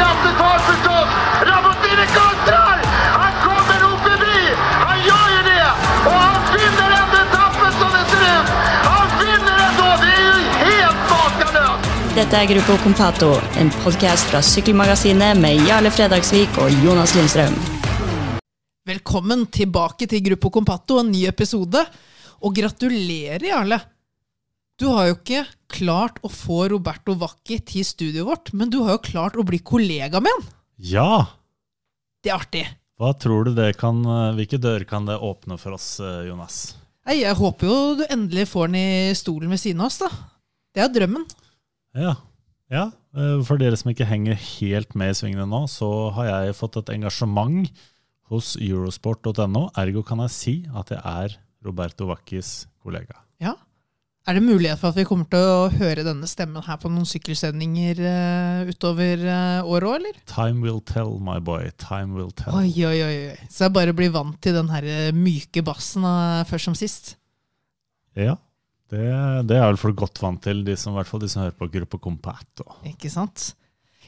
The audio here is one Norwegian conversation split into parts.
Han kommer! Han det! Han vinner etappen som det ser ut! Han vinner! Det helt! Dette er Gruppo Compato, en podkast fra Sykkelmagasinet med Jarle Fredagsvik og Jonas Lindstrøm. Velkommen tilbake til Gruppo Compato, en ny episode. Og gratulerer, Jarle. Du har jo ikke klart å få Roberto Wacchi til studioet vårt, men du har jo klart å bli kollega med han. Ja! Det er artig. Hva tror du det kan eh, Hvilke dører kan det åpne for oss, eh, Jonas? Nei, Jeg håper jo du endelig får han i stolen ved siden av oss, da. Det er drømmen. Ja. ja. eh, For dere som ikke henger helt med i svingene nå, så har jeg fått et engasjement hos eurosport.no. Ergo kan jeg si at jeg er Roberto Vacchis kollega. Er det mulighet for at vi kommer til å høre denne stemmen her på noen sykkelsendinger uh, utover uh, året òg, eller? Time will tell, my boy. Time will tell. Oi, oi, oi. Så jeg bare blir vant til den her eh, myke bassen uh, først som sist. Ja. Det, det er vel for godt vant til, de som, i hvert fall de som hører på Gruppe Compato. Ikke sant?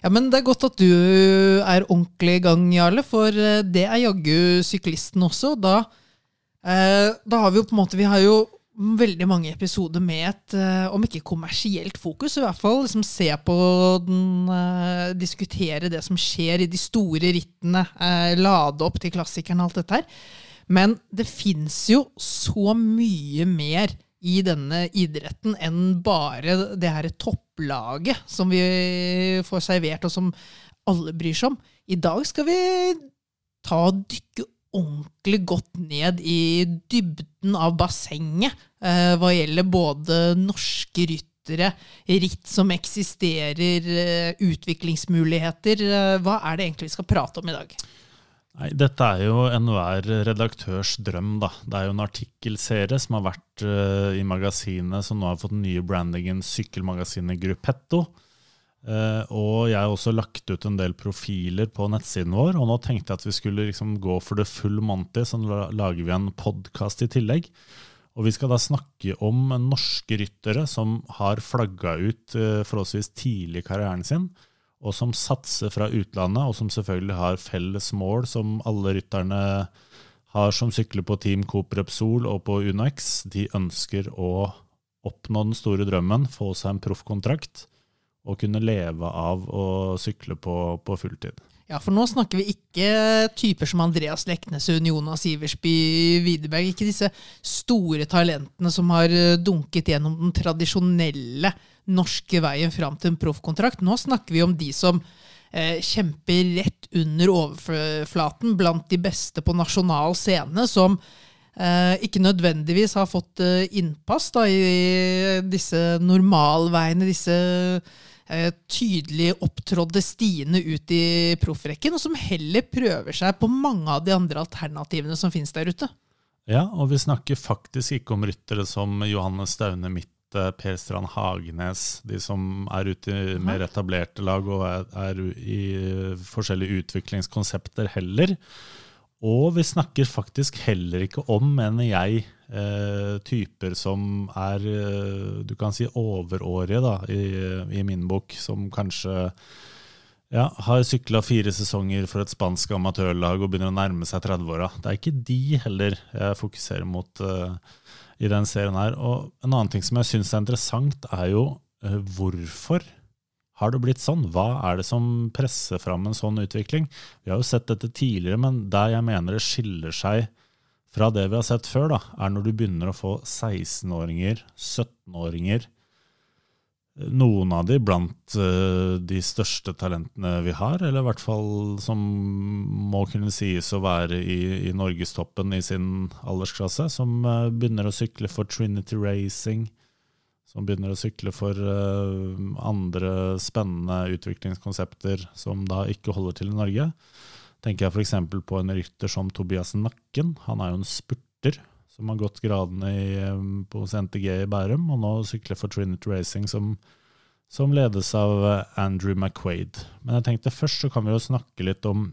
Ja, men Det er godt at du er ordentlig i gang, Jarle, for det er jaggu syklisten også. Da, eh, da har vi jo på en måte Vi har jo veldig mange episoder med et, eh, om ikke kommersielt fokus, i hvert fall liksom se på den, eh, diskutere det som skjer i de store rittene, eh, lade opp til klassikerne og alt dette her. Men det fins jo så mye mer i denne idretten enn bare det her topplaget som vi får servert, og som alle bryr seg om. I dag skal vi ta og dykke ordentlig godt ned i dybden av bassenget eh, hva gjelder både norske ryttere, ritt som eksisterer, eh, utviklingsmuligheter. Eh, hva er det egentlig vi skal prate om i dag? Nei, Dette er jo enhver redaktørs drøm. da. Det er jo en artikkelserie som har vært uh, i magasinet, som nå har fått den nye brandingen Sykkelmagasinet Gruppetto. Eh, og jeg har også lagt ut en del profiler på nettsiden vår, og nå tenkte jeg at vi skulle liksom gå for det full monty, så lager vi en podkast i tillegg. Og vi skal da snakke om norske ryttere som har flagga ut uh, forholdsvis tidlig i karrieren sin, og som satser fra utlandet, og som selvfølgelig har felles mål som alle rytterne har som sykler på Team Coop Repsol og på UnoX. De ønsker å oppnå den store drømmen, få seg en proffkontrakt og kunne leve av å sykle på, på fulltid. Ja, for nå snakker vi ikke typer som Andreas Leknesund, Jonas Iversby, Widerberg. Ikke disse store talentene som har eh, dunket gjennom den tradisjonelle norske veien fram til en proffkontrakt. Nå snakker vi om de som eh, kjemper rett under overflaten blant de beste på nasjonal scene, som eh, ikke nødvendigvis har fått eh, innpass da, i disse normalveiene, disse tydelig opptrådde stiene ut i proffrekken, og som heller prøver seg på mange av de andre alternativene som finnes der ute. Ja, og vi snakker faktisk ikke om ryttere som Johannes Staune Mitte, Per Strand Hagenes, de som er ute i mer etablerte lag og er, er i forskjellige utviklingskonsepter heller. Og vi snakker faktisk heller ikke om, mener jeg, eh, typer som er eh, du kan si overårige da, i, i min bok, som kanskje ja, har sykla fire sesonger for et spansk amatørlag og begynner å nærme seg 30-åra. Det er ikke de heller jeg fokuserer mot eh, i den serien her. Og en annen ting som jeg syns er interessant, er jo eh, hvorfor har det blitt sånn? Hva er det som presser fram en sånn utvikling? Vi har jo sett dette tidligere, men der jeg mener det skiller seg fra det vi har sett før, da, er når du begynner å få 16-åringer, 17-åringer, noen av de blant eh, de største talentene vi har, eller i hvert fall som må kunne sies å være i, i norgestoppen i sin aldersklasse, som eh, begynner å sykle for Trinity Racing, som begynner å sykle for eh, andre spennende utviklingskonsepter som da ikke holder til i Norge. Tenker jeg f.eks. på en rytter som Tobias Nakken. Han er jo en spurter som har gått gradene i, eh, på NTG i Bærum, og nå sykler for Trinity Racing, som, som ledes av eh, Andrew McQuaid. Men jeg tenkte først så kan vi jo snakke litt om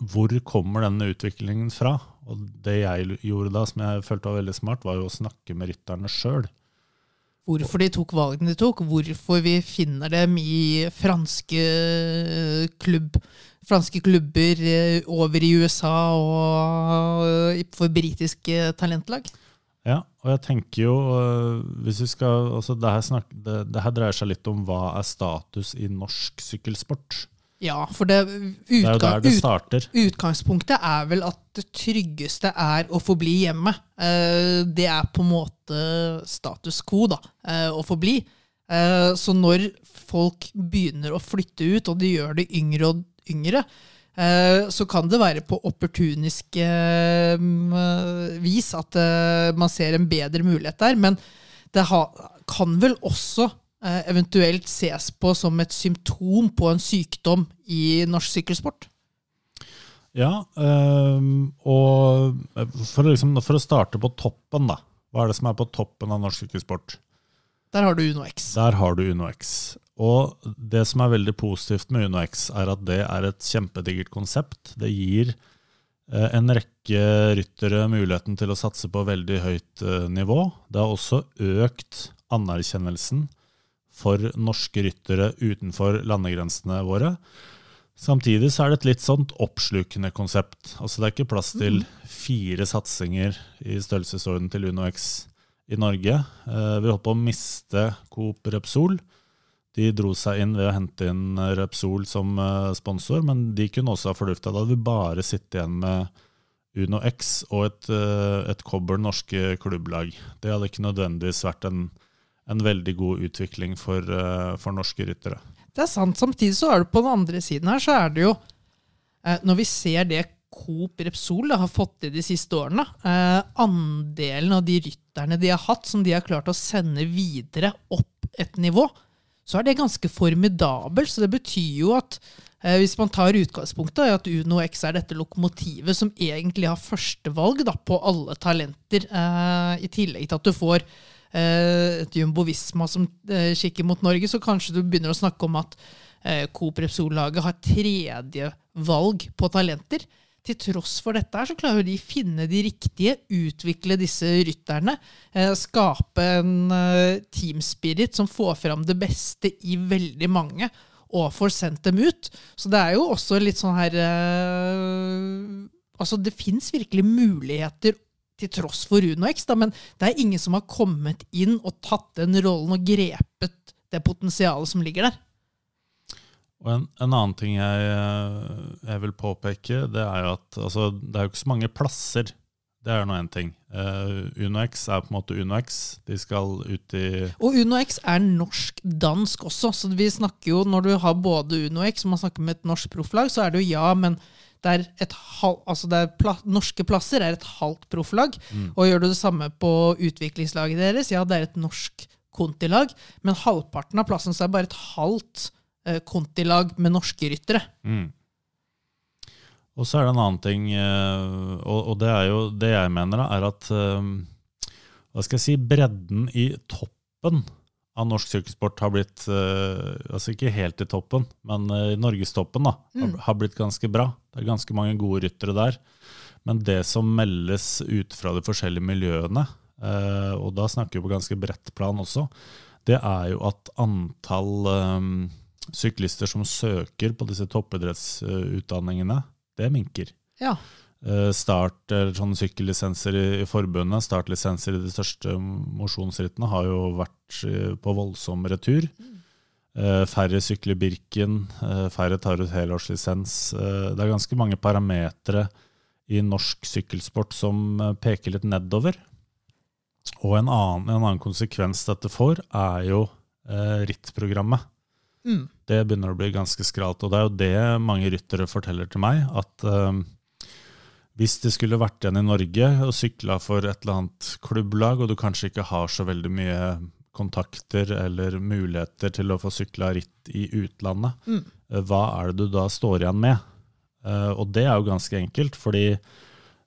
hvor kommer denne utviklingen fra? Og det jeg gjorde da, som jeg følte var veldig smart, var jo å snakke med rytterne sjøl. hvorfor de tok valgene de tok, hvorfor vi finner dem i franske klubb franske klubber eh, over i USA og eh, for britiske talentlag. Ja, og jeg tenker jo hvis vi skal, altså det, her snak, det, det her dreier seg litt om hva er status i norsk sykkelsport. Ja, for det, Det er jo der det starter. ut, utgangspunktet er vel at det tryggeste er å forbli hjemme. Eh, Det er på en måte status quo, da, eh, å forbli. bli. Så når folk begynner å flytte ut, og de gjør det yngre og yngre, eh, så kan det være på opportunisk eh, vis at eh, man ser en bedre mulighet der. Men det kan vel også eh, eventuelt ses på som et symptom på en sykdom i norsk sykkelsport. Ja, og for, å liksom, for å starte på toppen, da. Hva er det som er på toppen av norsk sykkelsport? Der har du Uno X. Der har du UnoX. Og det som er veldig positivt med UnoX, er at det er et kjempedigert konsept. Det gir eh, en rekke ryttere muligheten til å satse på veldig høyt eh, nivå. Det har også økt anerkjennelsen for norske ryttere utenfor landegrensene våre. Samtidig så er det et litt sånt oppslukende konsept. Altså Det er ikke plass til fire satsinger i størrelsesorden til UnoX i Norge. Eh, Vi holdt på å miste Coop Repsol. De dro seg inn ved å hente inn Repsol som eh, sponsor, men de kunne også ha fordufta. Da hadde vi bare sittet igjen med Uno X og et, eh, et kobbel norske klubblag. Det hadde ikke nødvendigvis vært en, en veldig god utvikling for, eh, for norske ryttere. Det er sant. Samtidig så er det på den andre siden her, så er det jo eh, Når vi ser det Coop Repsol har fått til de siste årene, eh, andelen av de rytterne de har hatt, som de har klart å sende videre opp et nivå, så er det ganske formidabelt. Så det betyr jo at eh, hvis man tar utgangspunktet at Uno X er dette lokomotivet som egentlig har førstevalg da, på alle talenter, eh, i tillegg til at du får eh, et Jumbo Visma som eh, kikker mot Norge, så kanskje du begynner å snakke om at eh, Coop Repsol-laget har tredje valg på talenter. Til tross for dette så klarer de finne de riktige, utvikle disse rytterne, eh, skape en team teamspirit som får fram det beste i veldig mange, og får sendt dem ut. Så det er jo også litt sånn her eh, Altså, det fins virkelig muligheter til tross for Uno X, da, men det er ingen som har kommet inn og tatt den rollen og grepet det potensialet som ligger der. Og en, en annen ting jeg, eh, jeg vil påpeke, det er jo at altså, det er jo ikke så mange plasser. Det er nå én ting. Uh, UnoX er på en måte UnoX. De skal ut i Og UnoX er norsk-dansk også, så vi snakker jo, når du har både UnoX og man snakker med et norsk profflag, så er det jo ja, men det er et halv, altså det er pla norske plasser er et halvt profflag. Og gjør du det samme på utviklingslaget deres, ja, det er et norsk kontilag, men halvparten av plassen så er bare et halvt eh, kontilag med norske ryttere. Mm. Og så er det en annen ting, eh, og, det er jo det jeg mener, er at eh, Hva skal jeg si Bredden i toppen av norsk sykkelsport har blitt eh, Altså ikke helt i toppen, men eh, i norgestoppen da, har, har blitt ganske bra. Det er ganske mange gode ryttere der. Men det som meldes ut fra de forskjellige miljøene, eh, og da snakker vi på ganske bredt plan også, det er jo at antall eh, syklister som søker på disse toppidrettsutdanningene, det minker. Ja. Eh, Start, sånne sykkellisenser i, i forbundet, startlisenser i de største mosjonsrittene, har jo vært eh, på voldsom retur. Eh, Færre sykler Birken, færre tar ut helårslisens. Det er ganske mange parametere i norsk sykkelsport som peker litt nedover. Og en annen, en annen konsekvens dette får, er jo rittprogrammet. Mm. Det begynner å bli ganske skralt. Og det er jo det mange ryttere forteller til meg, at eh, hvis de skulle vært igjen i Norge og sykla for et eller annet klubblag, og du kanskje ikke har så veldig mye kontakter eller muligheter til å få sykla ritt i utlandet, Mm. eh, hva er det du da står igjen med? Eh, og det er jo ganske enkelt, fordi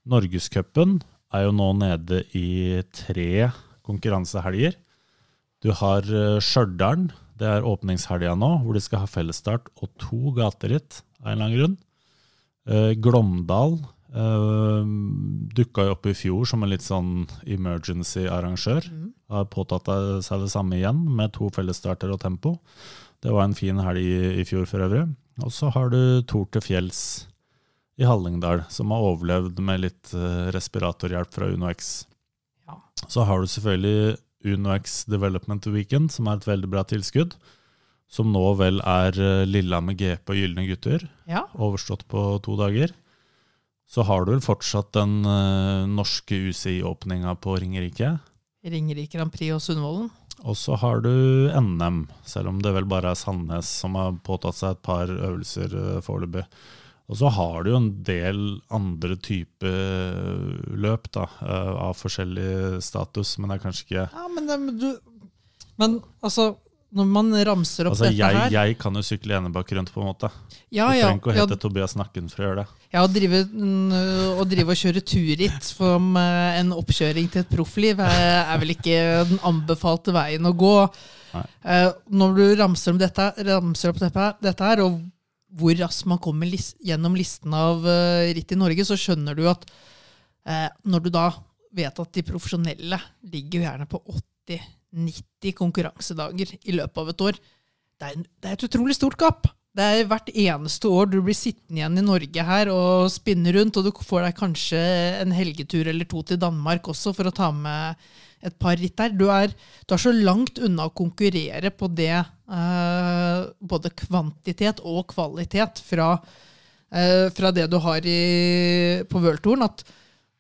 Norgescupen er jo nå nede i tre konkurransehelger. Du har eh, Stjørdal, det er åpningshelga nå, hvor de skal ha fellesstart og to gateritt av en eller annen grunn. Eh, Glåmdal eh, Dukka jo opp i fjor som en litt sånn emergency-arrangør. Har påtatt seg det samme igjen, med to fellesstarter og tempo. Det var en fin helg i, i fjor for øvrig. Og så har du Tor til fjells i Hallingdal, som har overlevd med litt uh, respiratorhjelp fra UnoX. Ja. Så har du selvfølgelig UnoX Development Weekend, som er et veldig bra tilskudd. Som nå vel er uh, Lillehammer GP og Gylne gutter, Ja. overstått på to dager. Så har du vel fortsatt den uh, norske UCI-åpninga på Ringerike. Ringerike Grand Prix og Sundvolden. Og så har du NM, selv om det vel bare er Sandnes som har påtatt seg et par øvelser uh, foreløpig. Og så har du jo en del andre typer løp da, eh, av forskjellig status, men det er kanskje ikke Ja, men, det- men du Men altså, når man ramser opp Altså, dette jeg, her jeg kan jo sykle enebakk rundt, på en måte. Ja, du trenger ikke å ja, Tobias Nakken for å gjøre det. ja å, drive, å drive og kjøre turritt som eh, en oppkjøring til et proffliv er, er vel ikke den anbefalte veien å gå. Nei. Eh, når du ramser, om dette, ramser opp dette, dette her, og hvor raskt man kommer list, gjennom listen av uh, ritt i Norge, så skjønner du at uh, når du da vet at de profesjonelle ligger gjerne på 80-90 konkurransedager i løpet av et år, det er, det er et utrolig stort gap. Det er hvert eneste år du blir sittende igjen i Norge her og spinne rundt, og du får deg kanskje en helgetur eller to til Danmark også for å ta med et par ritt der. Du er, du er så langt unna å konkurrere på det, både kvantitet og kvalitet fra, eh, fra det du har i, på Worldtouren, at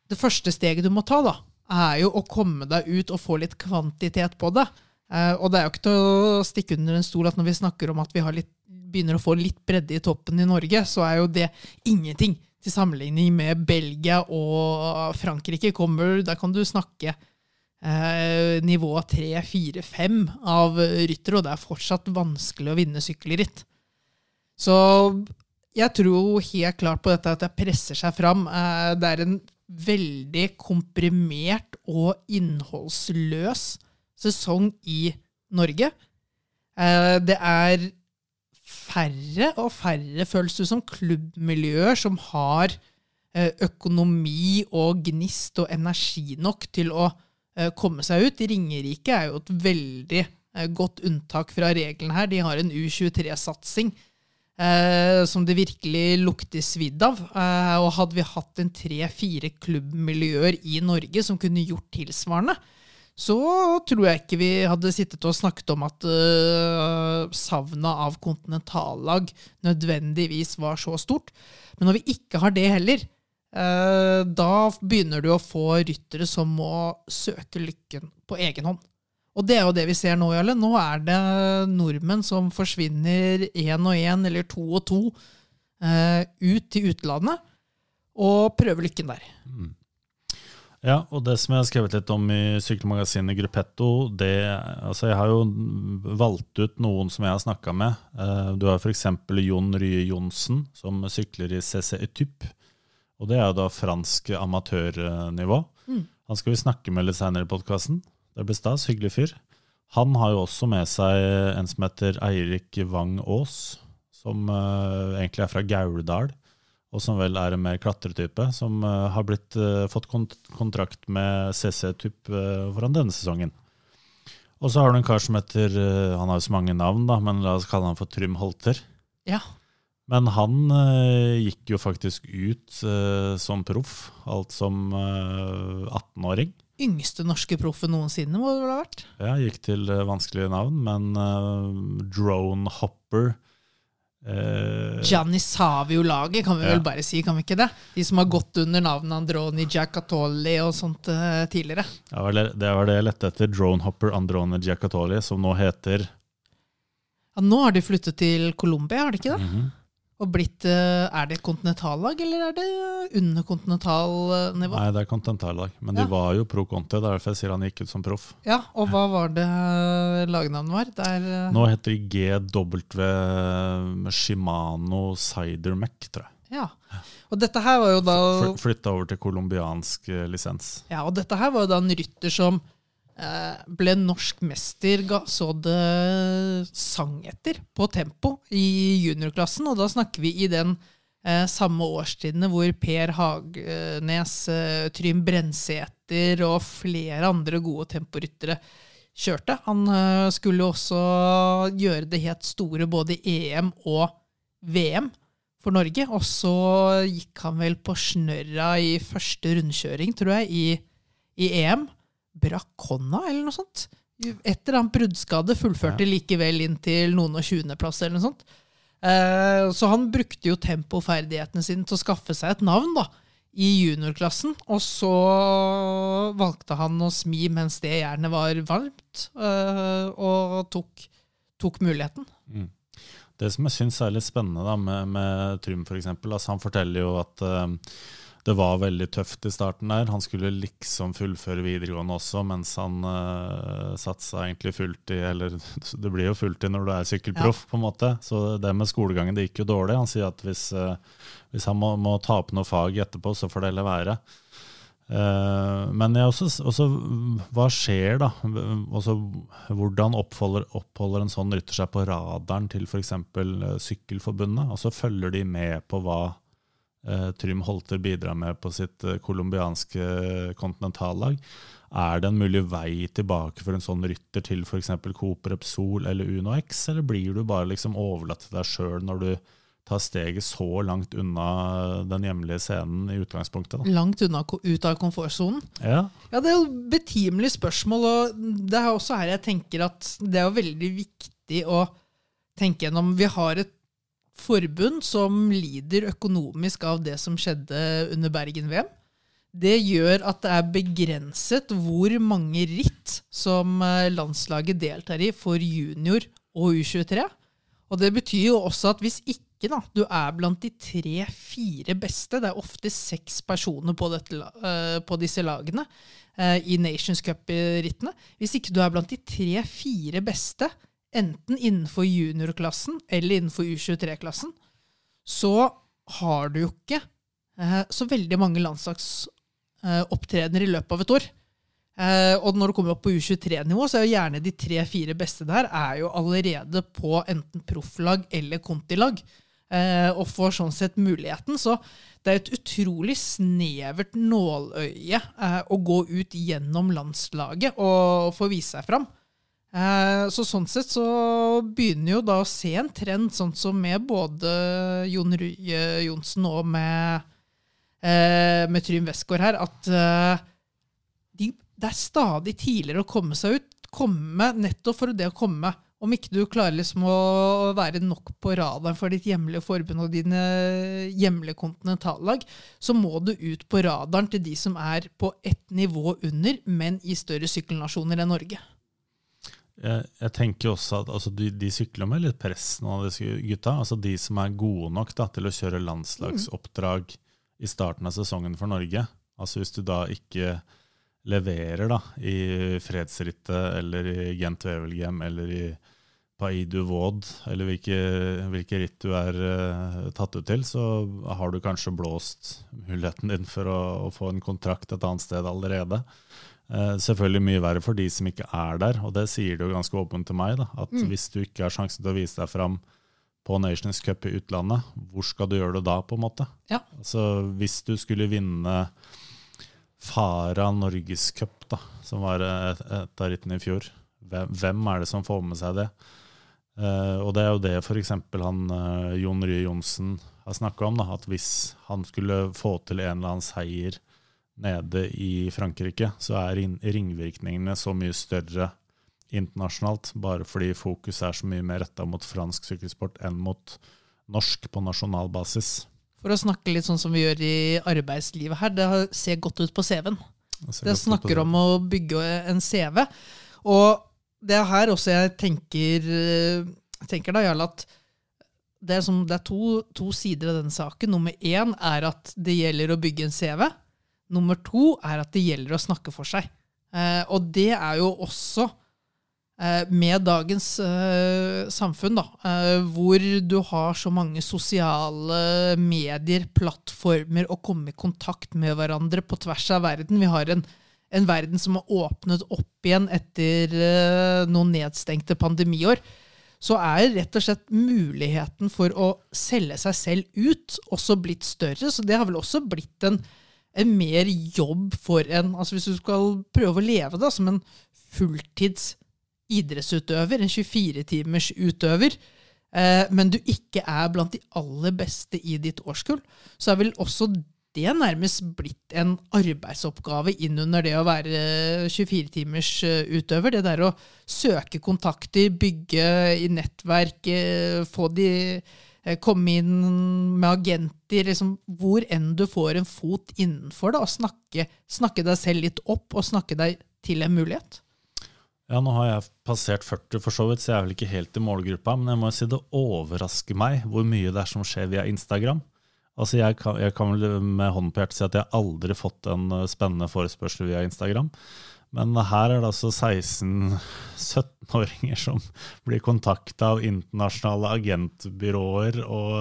det første steget du må ta, da, er jo å komme deg ut og få litt kvantitet på det. Eh, og det er jo ikke til å stikke under en stol at når vi snakker om at vi litt, begynner å få litt bredde i toppen i Norge, så er jo det ingenting til sammenligning med Belgia og Frankrike. Kommer, der kan du snakke eh, nivå 3, 4, 5 av ryttere, og det er fortsatt vanskelig å vinne sykkelritt. Så jeg tror helt klart på dette at det presser seg fram. Eh, Det er en veldig komprimert og innholdsløs sesong i Norge. Eh, Det er færre og færre, føles det som, klubbmiljøer som har eh, økonomi og gnist og energi nok til å komme seg ut. Ringerike er jo et veldig eh, godt unntak fra reglene her. De har en U23-satsing eh, som det virkelig lukter svidd av. Eh, og hadde vi hatt en tre-fire klubbmiljøer i Norge som kunne gjort tilsvarende, så tror jeg ikke vi hadde sittet og snakket om at uh, savnet av kontinentallag nødvendigvis var så stort. Men når vi ikke har det heller, eh, da begynner du å få ryttere som må søke lykken på egen hånd. Og det er jo det vi ser nå, Jarle. Nå er det nordmenn som forsvinner én og én eller to og to eh, ut til utlandet og prøver lykken der. Ja, og det som jeg har skrevet litt om i sykkelmagasinet Gruppetto, det Altså, jeg har jo valgt ut noen som jeg har snakka med. Eh, Du har f.eks. Jon Rye Johnsen, som sykler i CC Etyp. Og det er jo da fransk amatørnivå. Han skal vi snakke med litt senere i podkasten. Det blir stas. Hyggelig fyr. Han har jo også med seg en som heter Eirik Wang Aas, som uh, egentlig er fra Gauldal og som vel er en mer klatretype, som uh, har blitt, uh, fått kont kontrakt med CC-typ uh, foran denne sesongen. Og så har du en kar som heter Han har jo så mange navn, da, men la oss kalle han for Trym Holter. Ja. Men han eh, gikk jo faktisk ut eh, som proff, alt som eh, 18-åring. Yngste norske proffen noensinne, må det vel ha vært? Ja, gikk til eh, vanskelige navn, men eh, Drone Hopper eh, Gianni Savio-laget, kan vi Ja. vel bare si, kan vi ikke det? De som har gått under navnet Androni Giacatoli og sånt tidligere. ja, det var det jeg lette etter. Drone Hopper Androne Giacatoli, som nå heter Ja, nå har de flyttet til Colombia, har de ikke det? Mhm. Og blitt, eh, Er det kontinentallag, eller er det under kontinentalnivå? Nei, det er kontinentallag. Men Ja. de var jo pro conte. Det er derfor jeg sier han gikk ut som proff. Ja, og hva var det eh, lagnavnet var? Der, eh, Nå heter de GW Shimano Cidermec, tror jeg. ja. Og dette her var jo da Fly- Flytta over til colombiansk lisens. Ja, og dette her var jo da en rytter som ble norsk mester, så det sang etter på tempo i juniorklassen. Og da snakker vi i den eh, samme årstidene hvor Per Hagnes, eh, Trym Brensæter og flere andre gode temporyttere kjørte. Han eh, skulle også gjøre det helt store både i EM og VM for Norge. Og så gikk han vel på snørra i første rundkjøring, tror jeg, i, i EM. Brakk hånda, eller noe sånt. Etter han bruddskade fullførte Ja. likevel inn til noen og tjuendeplass, eller noe sånt. Eh, så han brukte jo tempoferdighetene sine til å skaffe seg et navn da, i juniorklassen. Og så valgte han å smi mens det jernet var varmt, eh, og tok, tok muligheten. Det som jeg syns er litt spennende da, med, med Trym, f.eks. Altså, han forteller jo at eh, det var veldig tøft i starten der. Han skulle liksom fullføre videregående også, mens han uh, satsa egentlig fulltid. Eller det blir jo fulltid når du er sykkelproff, på en måte. Så det med skolegangen det gikk jo dårlig. Han sier at hvis, uh, hvis han må, må ta opp noe fag etterpå, så får det heller være. Eh, men jeg også, også, hva skjer da? Også, hvordan oppholder, oppholder en sånn rytter seg på radaren til f.eks. Sykkelforbundet? Og så følger de med på hva Trym Holter bidrar med på sitt eh, colombianske kontinentallag. Er det en mulig vei tilbake for en sånn rytter til f.eks. Coop Repsol eller Uno X, eller blir du bare liksom overlatt til deg sjøl når du tar steget så langt unna den hjemlige scenen i utgangspunktet? Da? Langt unna, ut av komfortsonen. Ja, Ja, det er jo betimelig spørsmål, og det er også her jeg tenker at det er jo veldig viktig å tenke gjennom. Vi har et forbund som lider økonomisk av det som skjedde under Bergen-VM. Det gjør at det er begrenset hvor mange ritt som eh, landslaget deltar i for junior og U23. Og det betyr jo også at hvis ikke da, du er blant de tre-fire beste, det er ofte seks personer på, dette, eh, på disse lagene eh, i Nations Cup-rittene, hvis ikke du er blant de tre-fire beste, enten innenfor juniorklassen eller innenfor U23-klassen, så har du jo ikke eh, så veldig mange landslagsopptredener i løpet av et år. Eh, og når du kommer opp på U23-nivå, så er jo gjerne de tre-fire beste der er jo allerede på enten profflag eller kontilag. Eh, og får sånn sett muligheten. Så det er et utrolig snevert nåløye å gå ut gjennom landslaget og få vise seg fram. Eh, så sånn sett så begynner jo da å se en trend, sånn som med både Jon Rye Johnsen og med, eh, med Trym Westgård her, at eh, de, det er stadig tidligere å komme seg ut. Komme nettopp for det å komme. Om ikke du klarer liksom å være nok på radaren for ditt hjemlige forbund og dine hjemlige kontinentallag, så må du ut på radaren til de som er på ett nivå under, men i større sykkelnasjoner enn Norge. Jeg, jeg tenker også at altså, de, de sykler med litt press, noen av disse gutta. Altså de som er gode nok da, til å kjøre landslagsoppdrag i starten av sesongen for Norge. Altså Hvis du da ikke leverer da, i fredsrittet eller i Gent Wevelgem eller i Paidu du Vaud, eller hvilke, hvilke ritt du er uh, tatt ut til, så har du kanskje blåst muligheten din for å, å få en kontrakt et annet sted allerede. Eh, selvfølgelig mye verre for de som ikke er der, og det sier du jo ganske åpent til meg. da, At hvis du ikke har sjansen til å vise deg fram på Nations Cup i utlandet, hvor skal du gjøre det da, på en måte? Ja. Altså, Hvis du skulle vinne Fara Norgescup, som var et, et av rittene i fjor, hvem, hvem er det som får med seg det? Uh, og det er jo det f.eks. han eh, Jon Rye Johnsen har snakka om, da, at hvis han skulle få til en eller annen seier nede i Frankrike, så er ringvirkningene så mye større internasjonalt, bare fordi fokus er så mye mer retta mot fransk sykkelsport enn mot norsk på nasjonal basis. For å snakke litt sånn som vi gjør i arbeidslivet her, det ser godt ut på CV-en. Det snakker om å bygge en CV. Og det er her også jeg tenker, eh, tenker da, Jarl, at det er, som, det er to, to sider av denne saken. Nummer én er at det gjelder å bygge en CV. Nummer to er at det gjelder å snakke for seg. Eh, og det er jo også eh, med dagens eh, samfunn, da, eh, hvor du har så mange sosiale medier, plattformer, å komme i kontakt med hverandre på tvers av verden. Vi har en, en verden som har åpnet opp igjen etter eh, noen nedstengte pandemiår. så er rett og slett muligheten for å selge seg selv ut også blitt større. Så det har vel også blitt en, mer jobb for en altså Hvis du skal prøve å leve da, som en fulltids idrettsutøver, en 24-timers utøver, eh, men du ikke er blant de aller beste i ditt årskull, så er vel også det nærmest blitt en arbeidsoppgave innunder det å være 24-timers eh, utøver. Det der å søke kontakter, bygge i nettverk, eh, få de Komme inn med agenter, liksom, hvor enn du får en fot innenfor da, og snakke, snakke deg selv litt opp og snakke deg til en mulighet. Ja, nå har jeg passert 40 for så vidt, så jeg er vel ikke helt i målgruppa. Men jeg må si det overrasker meg hvor mye det er som skjer via Instagram. Altså jeg kan, jeg kan vel med hånden på hjertet si at jeg aldri fått en eh, spennende forespørsel via Instagram. Men her er det altså 16-17-åringer som blir kontakta av internasjonale agentbyråer og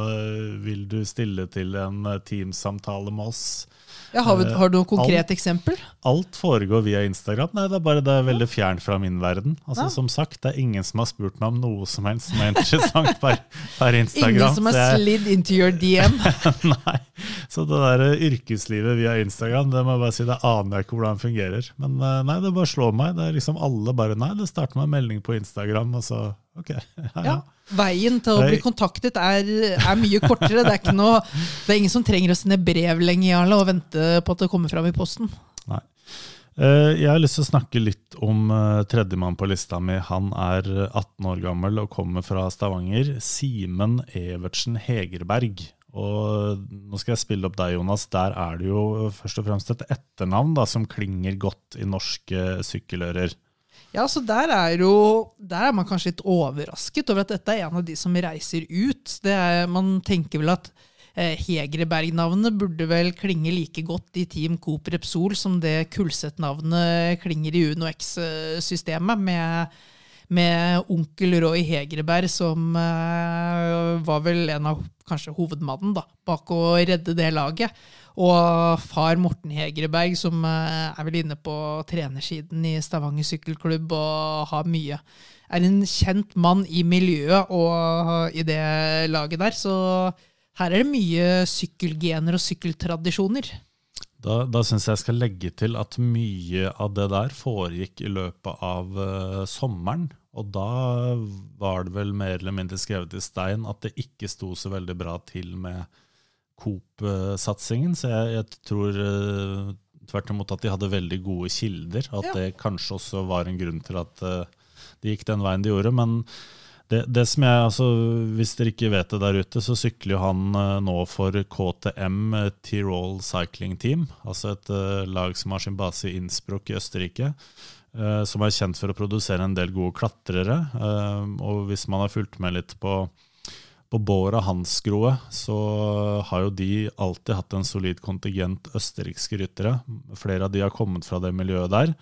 vil du stille til en teamsamtale med oss? Ja, har, vi, eh, har, du noe konkret alt, eksempel? Alt foregår via Instagram. Nei, det er bare det er veldig fjernt fra min verden. Altså, ja. Som sagt, Det er ingen som har spurt meg om noe som helst som er interessant per, per Instagram. Ingen som har jeg... slidd into your DM? Nei. Så det der eh, yrkeslivet via Instagram, det må jeg bare si, det aner jeg ikke hvordan det fungerer. Men eh, nei, det bare slår meg. Det er liksom alle bare Nei, det starter med en melding på Instagram, og så ok. Ja, ja. Veien til å bli kontaktet er, er mye kortere. Det er, noe, det er, ingen som trenger å sende brev lenger Jarle, og vente på at det kommer fram i posten. Nei. Eh, jeg har lyst til å snakke litt om eh, tredjemann på lista mi. Han er 18 år gammel og kommer fra Stavanger. Simen Evertsen Hegerberg. Og nå skal jeg spille opp deg, Jonas. Der er det jo først og fremst et etternavn da, som klinger godt i norske sykkelører. Ja, så der er, jo, der er man kanskje litt overrasket over at dette er en av de som reiser ut. Er, man tenker vel at eh, Hegreberg-navnet burde vel klinge like godt i Team Coop Repsol som det Kulset-navnet klinger i Uno X-systemet, med, med, onkel Roy Hegreberg som eh, var vel en av kanskje hovedmannen da, bak å redde det laget. Og far Morten Hegreberg, som eh, er vel inne på trenersiden i Stavanger sykkelklubb og har mye Er en kjent mann i miljøet og i det laget der. Så her er det mye sykkelgener og sykkeltradisjoner. Da, da syns jeg skal legge til at mye av det der foregikk i løpet av uh, sommeren. Og da var det vel mer eller mindre skrevet i stein at det ikke sto så veldig bra til med Coop-satsingen, så jeg, jeg tror uh, tvert imot at de hadde veldig gode kilder. At ja. det kanskje også var en grunn til at uh, de gikk den veien de gjorde. Men det, det, som jeg, altså, hvis dere ikke vet det der ute, så sykler jo han uh, nå for KTM Tirol Cycling Team. Altså et lag som har sin base i Innsbruck i Østerrike. som er kjent for å produsere en del gode klatrere. og hvis man har fulgt med litt på på Båra Hansgrohe så har jo de alltid hatt en solid kontingent østerrikske ryttere. Flere av de har kommet fra det miljøet der.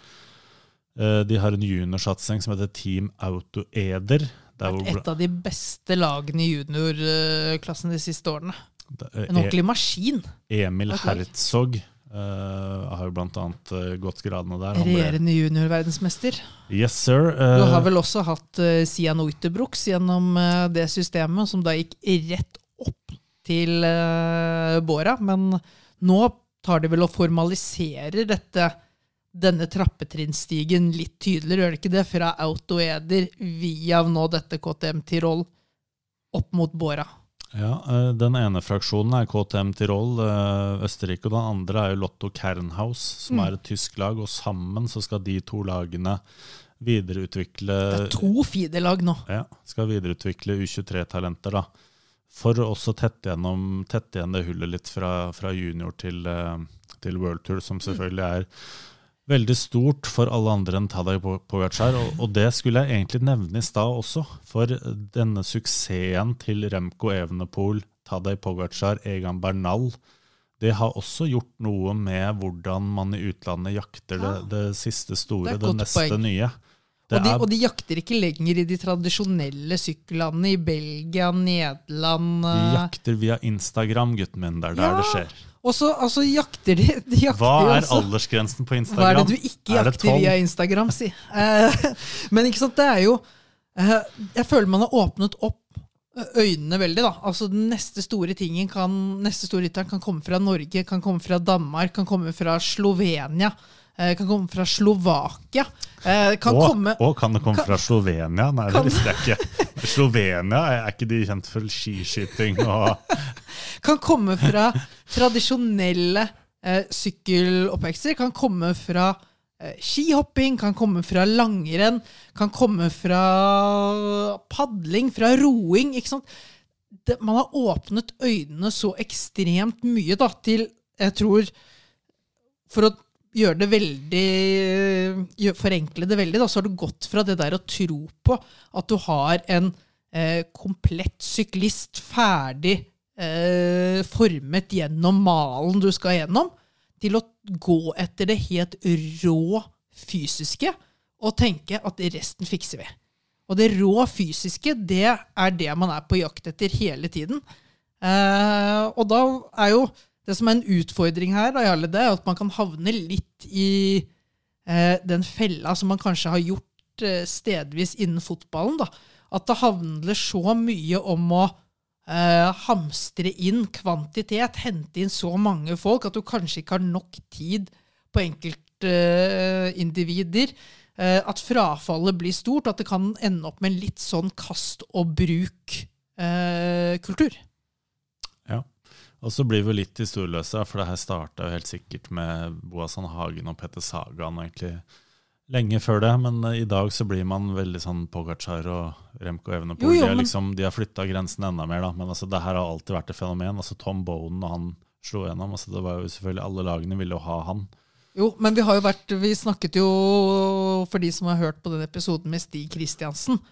Eh, de har en juniorsatsing som heter Team Auto Eder. Et av de beste lagene i juniorklassen de siste årene. En ordentlig maskin. Emil Herzog Uh, har jo annet uh, gått gradene der. Regjerende juniorverdensmester. Yes, sir. Uh, du har vel også hatt uh, Sian Uiterbruks gjennom det systemet, som da gikk rett opp til Båra. Men nå tar de vel og formaliserer dette, denne trappetrinnstigen litt tydeligere, gjør det ikke det? Fra Autoeder via nå dette KTM Tirol opp mot Båra. Ja, eh, Den ene fraksjonen er KTM Tirol, eh, Østerrike, og den andre er jo Lotto Kernhaus, som mm. er et tysk lag. Og sammen så skal de to lagene videreutvikle Det er to FIDE-lag nå. Ja, skal videreutvikle U23-talenter, da. For å tette, tette igjen det hullet litt fra, fra junior til, eh, til World Tour, som mm. selvfølgelig er veldig stort for alle andre enn Tadej Pogacar. Og, og det skulle jeg egentlig nevne i stad også. For denne suksessen til Remco Evenepool, Tadej Pogacar, Egan Bernal, det har også gjort noe med hvordan man i utlandet jakter det, det siste store, det, det neste poeng. nye. Og de, og de, jakter ikke lenger i de tradisjonelle sykkellandene i Belgia, Nederland De jakter via Instagram, gutten min. Det er der ja. det skjer. Og så altså, jakter de, de jakter Hva er også. aldersgrensen på Instagram? Hva er det du ikke jakter via Instagram, si? Eh, men ikke sant, det er jo Eh, Jeg føler man har åpnet opp øynene veldig. da. Altså Den neste store tingen kan, neste store kan komme fra Norge, kan komme fra Danmark, kan komme fra Slovenia, eh, kan komme fra Slovakia. eh, Kan og, komme og kan det komme kan- fra Slovenia? Nei, kan- det visste jeg ikke. Slovenia, er ikke de kjent for skiskyting og kan komme fra tradisjonelle eh, sykkeloppvekster, kan komme fra eh, skihopping, kan komme fra langrenn, kan komme fra padling, fra roing. ikke sant? Det, man har åpnet øynene så ekstremt mye da, til Jeg tror For å gjøre det veldig Forenkle det veldig, da, så har du gått fra det der å tro på at du har en eh, komplett syklist ferdig eh, formet gjennom malen du skal gjennom, til å gå etter det helt rå fysiske og tenke at resten fikser vi. Og det rå fysiske, det er det man er på jakt etter hele tiden. Eh, og da er jo det som er en utfordring her, da, Jarle, det er at man kan havne litt i eh, den fella som man kanskje har gjort eh, stedvis innen fotballen. da. At det handler så mye om å eh, hamstre inn kvantitet, hente inn så mange folk at du kanskje ikke har nok tid på enkeltindivider. Eh, at frafallet blir stort, at det kan ende opp med en litt sånn kast og bruk-kultur. Ja. Og så blir vi litt historieløse, for det her starta helt sikkert med Boasson Hagen og Petter Sagan egentlig lenge før det. Men eh, i dag så blir man veldig sånn Pogacar og Remco Evenepool. Jo, jo, de, er liksom, de har flytta grensen enda mer, da. Men altså, det her har alltid vært et fenomen. Altså Tom Bowen og han slo gjennom. Altså, det var jo selvfølgelig Alle lagene ville jo ha han. Jo, men vi har jo vært Vi snakket jo, for de som har hørt på den episoden med Stig Kristiansen,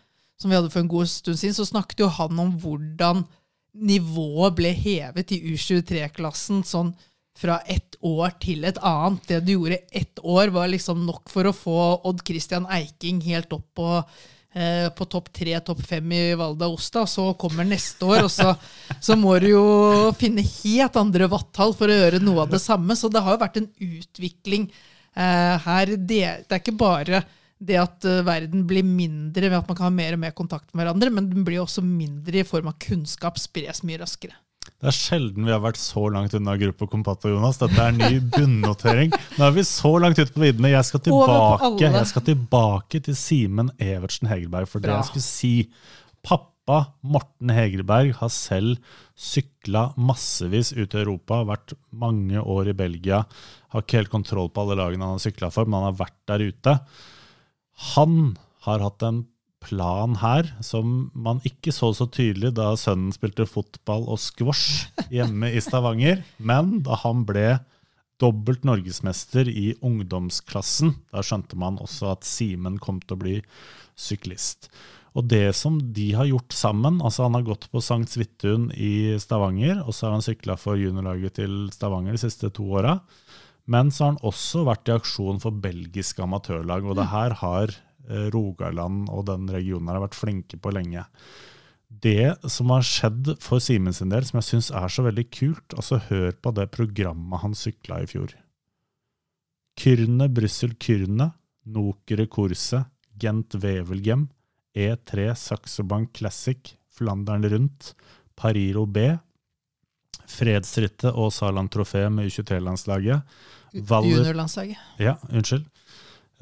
som vi hadde for en god stund siden, så snakket jo han om hvordan nivået ble hevet i U23-klassen sånn fra ett år til et annet. Det du gjorde ett år, var liksom nok for å få Odd Christian Eiking helt opp på, eh, på topp tre, topp fem i Valda Osta. Så kommer neste år, og så, så må du jo finne helt andre wattall for å gjøre noe av det samme. Så det har jo vært en utvikling eh, her. Det, det er ikke bare det at eh, verden blir mindre ved at man kan ha mer og mer kontakt med hverandre, men den blir også mindre i form av kunnskap spres mye raskere. Det er sjelden vi har vært så langt unna Gruppo Compato, Jonas. Dette er en ny bunnotering. Nå er vi så langt ute på viddene. Jeg skal tilbake. Jeg skal tilbake til Simen Evertsen Hegerberg. For det Bra. jeg skulle si Pappa Morten Hegerberg har selv sykla massevis ut i Europa, vært mange år i Belgia. Har ikke helt kontroll på alle lagene han har sykla for, men han har vært der ute. Han har hatt en plan her som man ikke så så tydelig da sønnen spilte fotball og squash hjemme i Stavanger, men da han ble dobbelt norgesmester i ungdomsklassen, da skjønte man også at Simen kom til å bli syklist. Og det som de har gjort sammen, altså han har gått på Sankt Svithun i Stavanger, og så har han sykla for juniorlaget til Stavanger de siste to åra. Men så har han også vært i aksjon for belgiske amatørlag, og det her har eh, Rogaland og den regionen her vært flinke på lenge. Det som har skjedd for Simen sin del, som jeg syns er så veldig kult, altså hør på det programmet han sykla i fjor. Kyrne, Brussel, Kyrne, Nokere, Korse, Gent, Wevelgem, E3, Saxo Bank Classic, Flandern rundt, Pariro B, Fredsrittet og Saland Trofé med U23-landslaget. Juniorlandslaget. Ja, unnskyld.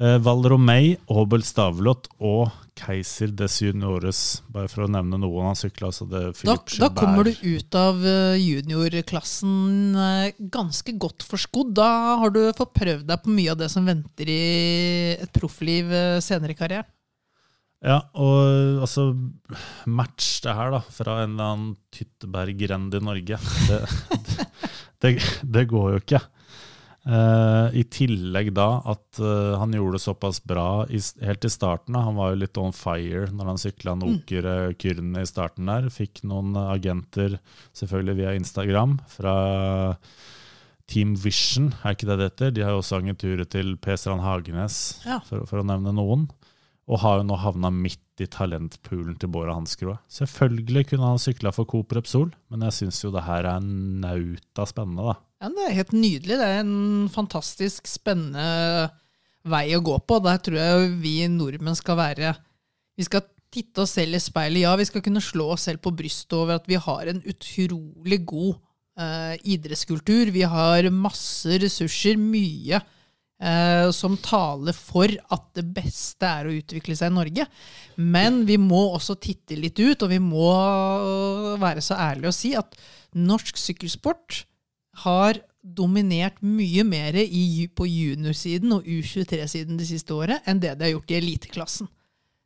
Eh, Val Romei, Hobel Stavelot og Keiser des Juniores, bare for å nevne noen. Han sykla altså det Da, da kommer du ut av eh, juniorklassen eh, ganske godt forskodd. Da har du fått prøvd deg på mye av det som venter i et proffliv eh, senere i karrieren. Ja, og altså Match det her, da, fra en eller annen Tytteberg-grend i Norge. Det, det, det, det går jo ikke. Eh, I tillegg da at uh, han gjorde det såpass bra i, helt i starten. da. Han var jo litt on fire når han sykla Noker eh, Kyrne i starten der. Fikk noen eh, agenter, selvfølgelig via Instagram, fra Team Vision, er ikke det det heter? De har jo også agenturet til Per Strand Hagenes, Ja. for, for å nevne noen. Og har jo nå havna midt i talentpoolen til Bård og Hansgrohe. Selvfølgelig kunne han sykla for Coop Repsol, men jeg syns jo det her er nauta spennende, da. Ja, Det er helt nydelig. Det er en fantastisk spennende vei å gå på. Der tror jeg vi nordmenn skal være Vi skal titte oss selv i speilet. Ja, vi skal kunne slå oss selv på brystet over at vi har en utrolig god eh, idrettskultur. Vi har masse ressurser, mye eh, som taler for at det beste er å utvikle seg i Norge. Men vi må også titte litt ut, og vi må være så ærlige og si at norsk sykkelsport har dominert mye mer i, på juniorsiden og U23-siden det siste året enn det de har gjort i eliteklassen.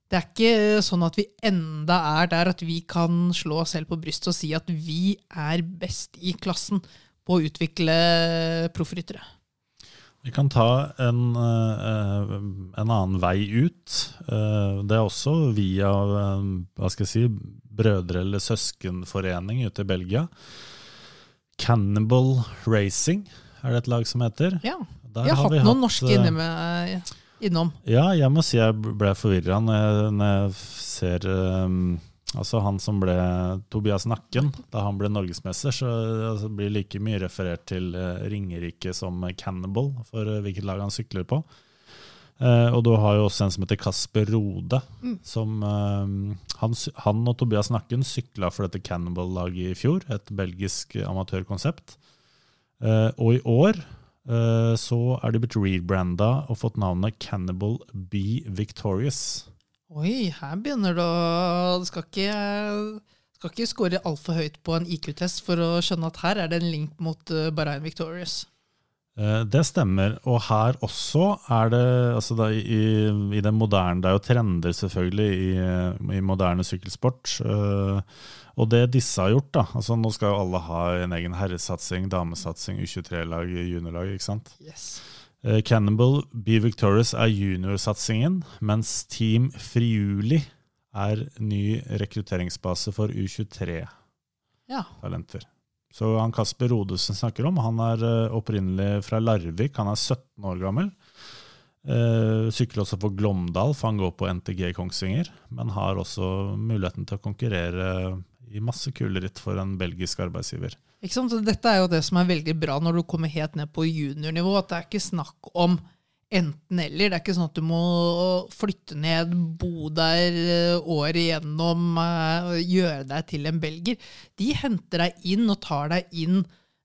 Det er ikke sånn at vi enda er der at vi kan slå oss selv på brystet og si at vi er best i klassen på å utvikle proffryttere. Vi kan ta en, eh, en, annen vei ut. Eh, det er også via eh, hva skal jeg si, brødre- eller søskenforening ute i Belgia. Cannibal Racing er det et lag som heter. Ja, Der har hatt noen norske inne med, innom. Ja, jeg må si jeg ble forvirra når, når, jeg ser um, Altså Han som ble Tobias Nakken da han ble norgesmester, så altså, blir like mye referert til uh, Ringerike som Cannibal for uh, hvilket lag han sykler på. Uh, og du har jo også en som heter Kasper Rode. Mm. Som, han, han, og Tobias Nakken sykla for dette Cannibal-laget i fjor, et belgisk amatørkonsept. og i år så er de blitt rebranda og fått navnet Cannibal Be Victorious. Oi, her begynner det å skal ikke, skal ikke score altfor høyt på en IQ-test for å skjønne at her er det en link mot uh, Bahrain Victorious. Eh, det stemmer. Og her også er det altså da, i, i det moderne Det er jo trender, selvfølgelig, i, i moderne sykkelsport. Uh, og det disse har gjort, da altså Nå skal jo alle ha en egen herresatsing, damesatsing, U23-lag, juniorlag. ikke sant? Yes. Uh, Cannibal Be Victorious er juniorsatsingen, mens Team Friuli er ny rekrutteringsbase for U23-talenter. Ja. Så han Kasper Rodesen snakker om, han er uh, opprinnelig fra Larvik. Han er 17 år gammel. Uh, sykler også for Glåmdal, for han går på NTG Kongsvinger. Men har også muligheten til å konkurrere i masse kuleritt for en belgisk arbeidsgiver. Ikke sant? Dette er jo det som er veldig bra når du kommer helt ned på juniornivå. At det er ikke snakk om enten-eller. Det er ikke sånn at du må flytte ned, bo der eh, året igjennom, eh, gjøre deg til en belger. De henter deg inn og tar deg inn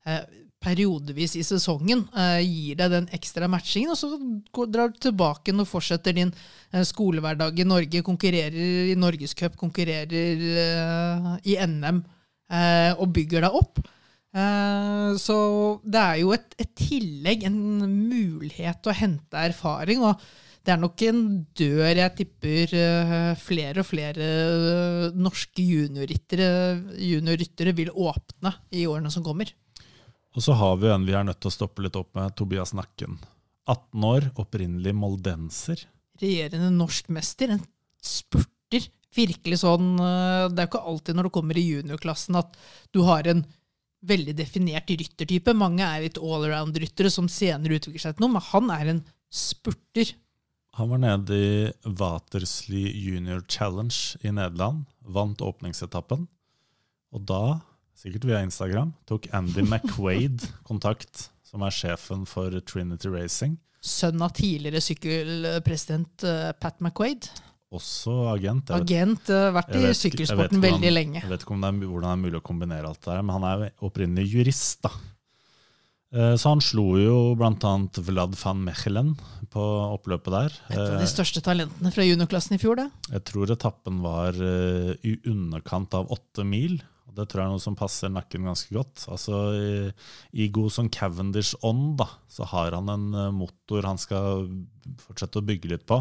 eh, periodevis i sesongen. Gir deg den ekstra matchingen, og så drar du tilbake og fortsetter din skolehverdag i Norge. Konkurrerer i Norgescup, konkurrerer i NM og bygger deg opp. Eh, så det er jo et, et, tillegg, en mulighet til å hente erfaring. Og det er nok en dør jeg tipper flere og flere norske juniorryttere junior vil åpne i årene som kommer. Og så har vi en vi er nødt til å stoppe litt opp med, Tobias Nakken. 18 år, opprinnelig moldenser. Regjerende norsk mester. En spurter. Virkelig sånn Det er jo ikke alltid når du kommer i juniorklassen at du har en veldig definert ryttertype. Mange er litt allround-ryttere som senere utvikler seg til noe, men han er en spurter. Han var nede i Watersley Junior Challenge i Nederland, vant åpningsetappen. Og da, sikkert via Instagram, tok Andy McQuaid kontakt, som er sjefen for Trinity Racing. Sønn av tidligere sykkelpresident eh, Pat McQuaid. Også agent. Jeg agent, vet, uh, vært i sykkelsporten veldig lenge. Jeg vet ikke det er, hvordan det er mulig å kombinere alt det her, men han er opprinnelig jurist. da. Uh, så han slo jo bl.a. Vlad van Mechelen på oppløpet der. Et av de eh, største talentene fra juniorklassen i fjor, det. Jeg tror etappen var i underkant av åtte mil. Og Det tror jeg er noe som passer nakken ganske godt. Altså, I, i god sånn Cavendish-ånd da, så har han en motor han skal fortsette å bygge litt på.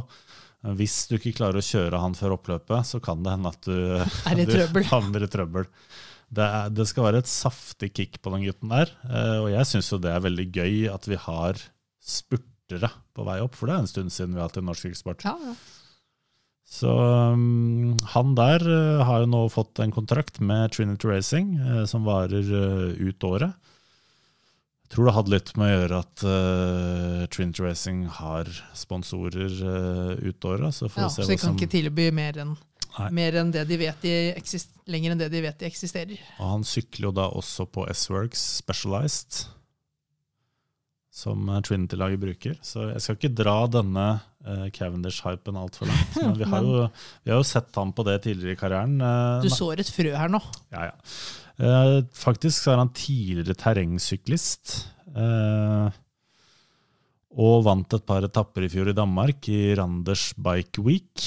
Hvis du ikke klarer å kjøre han før oppløpet, så kan det hende at du, i du havner i trøbbel. Det, er, det, skal være et saftig kick på den gutten der. Eh, og jeg syns jo det er veldig gøy at vi har spurtere på vei opp, for det er en stund siden vi har hatt en norsk yrkessport. Ja, ja. Så um, han der uh, har jo nå fått en kontrakt med Trinity Racing, uh, som varer uh, ut året tror det hadde litt med å gjøre at Trinity Racing har sponsorer ut året. Så, ja, så de kan ikke tilby mer enn mer enn det de vet de lenger enn det de vet de eksisterer. Og han sykler jo da også på S-Works Specialized. som Trinity-laget bruker. Så jeg skal ikke dra denne eh, Cavendish-hypen altfor langt. Men vi har, jo, vi har jo sett ham på det tidligere i karrieren. Uh, Du sår et frø her nå. ja, ja. Uh, faktisk så er han tidligere terrengsyklist. Og vant et par etapper i fjor i Danmark, i Randers Bike Week.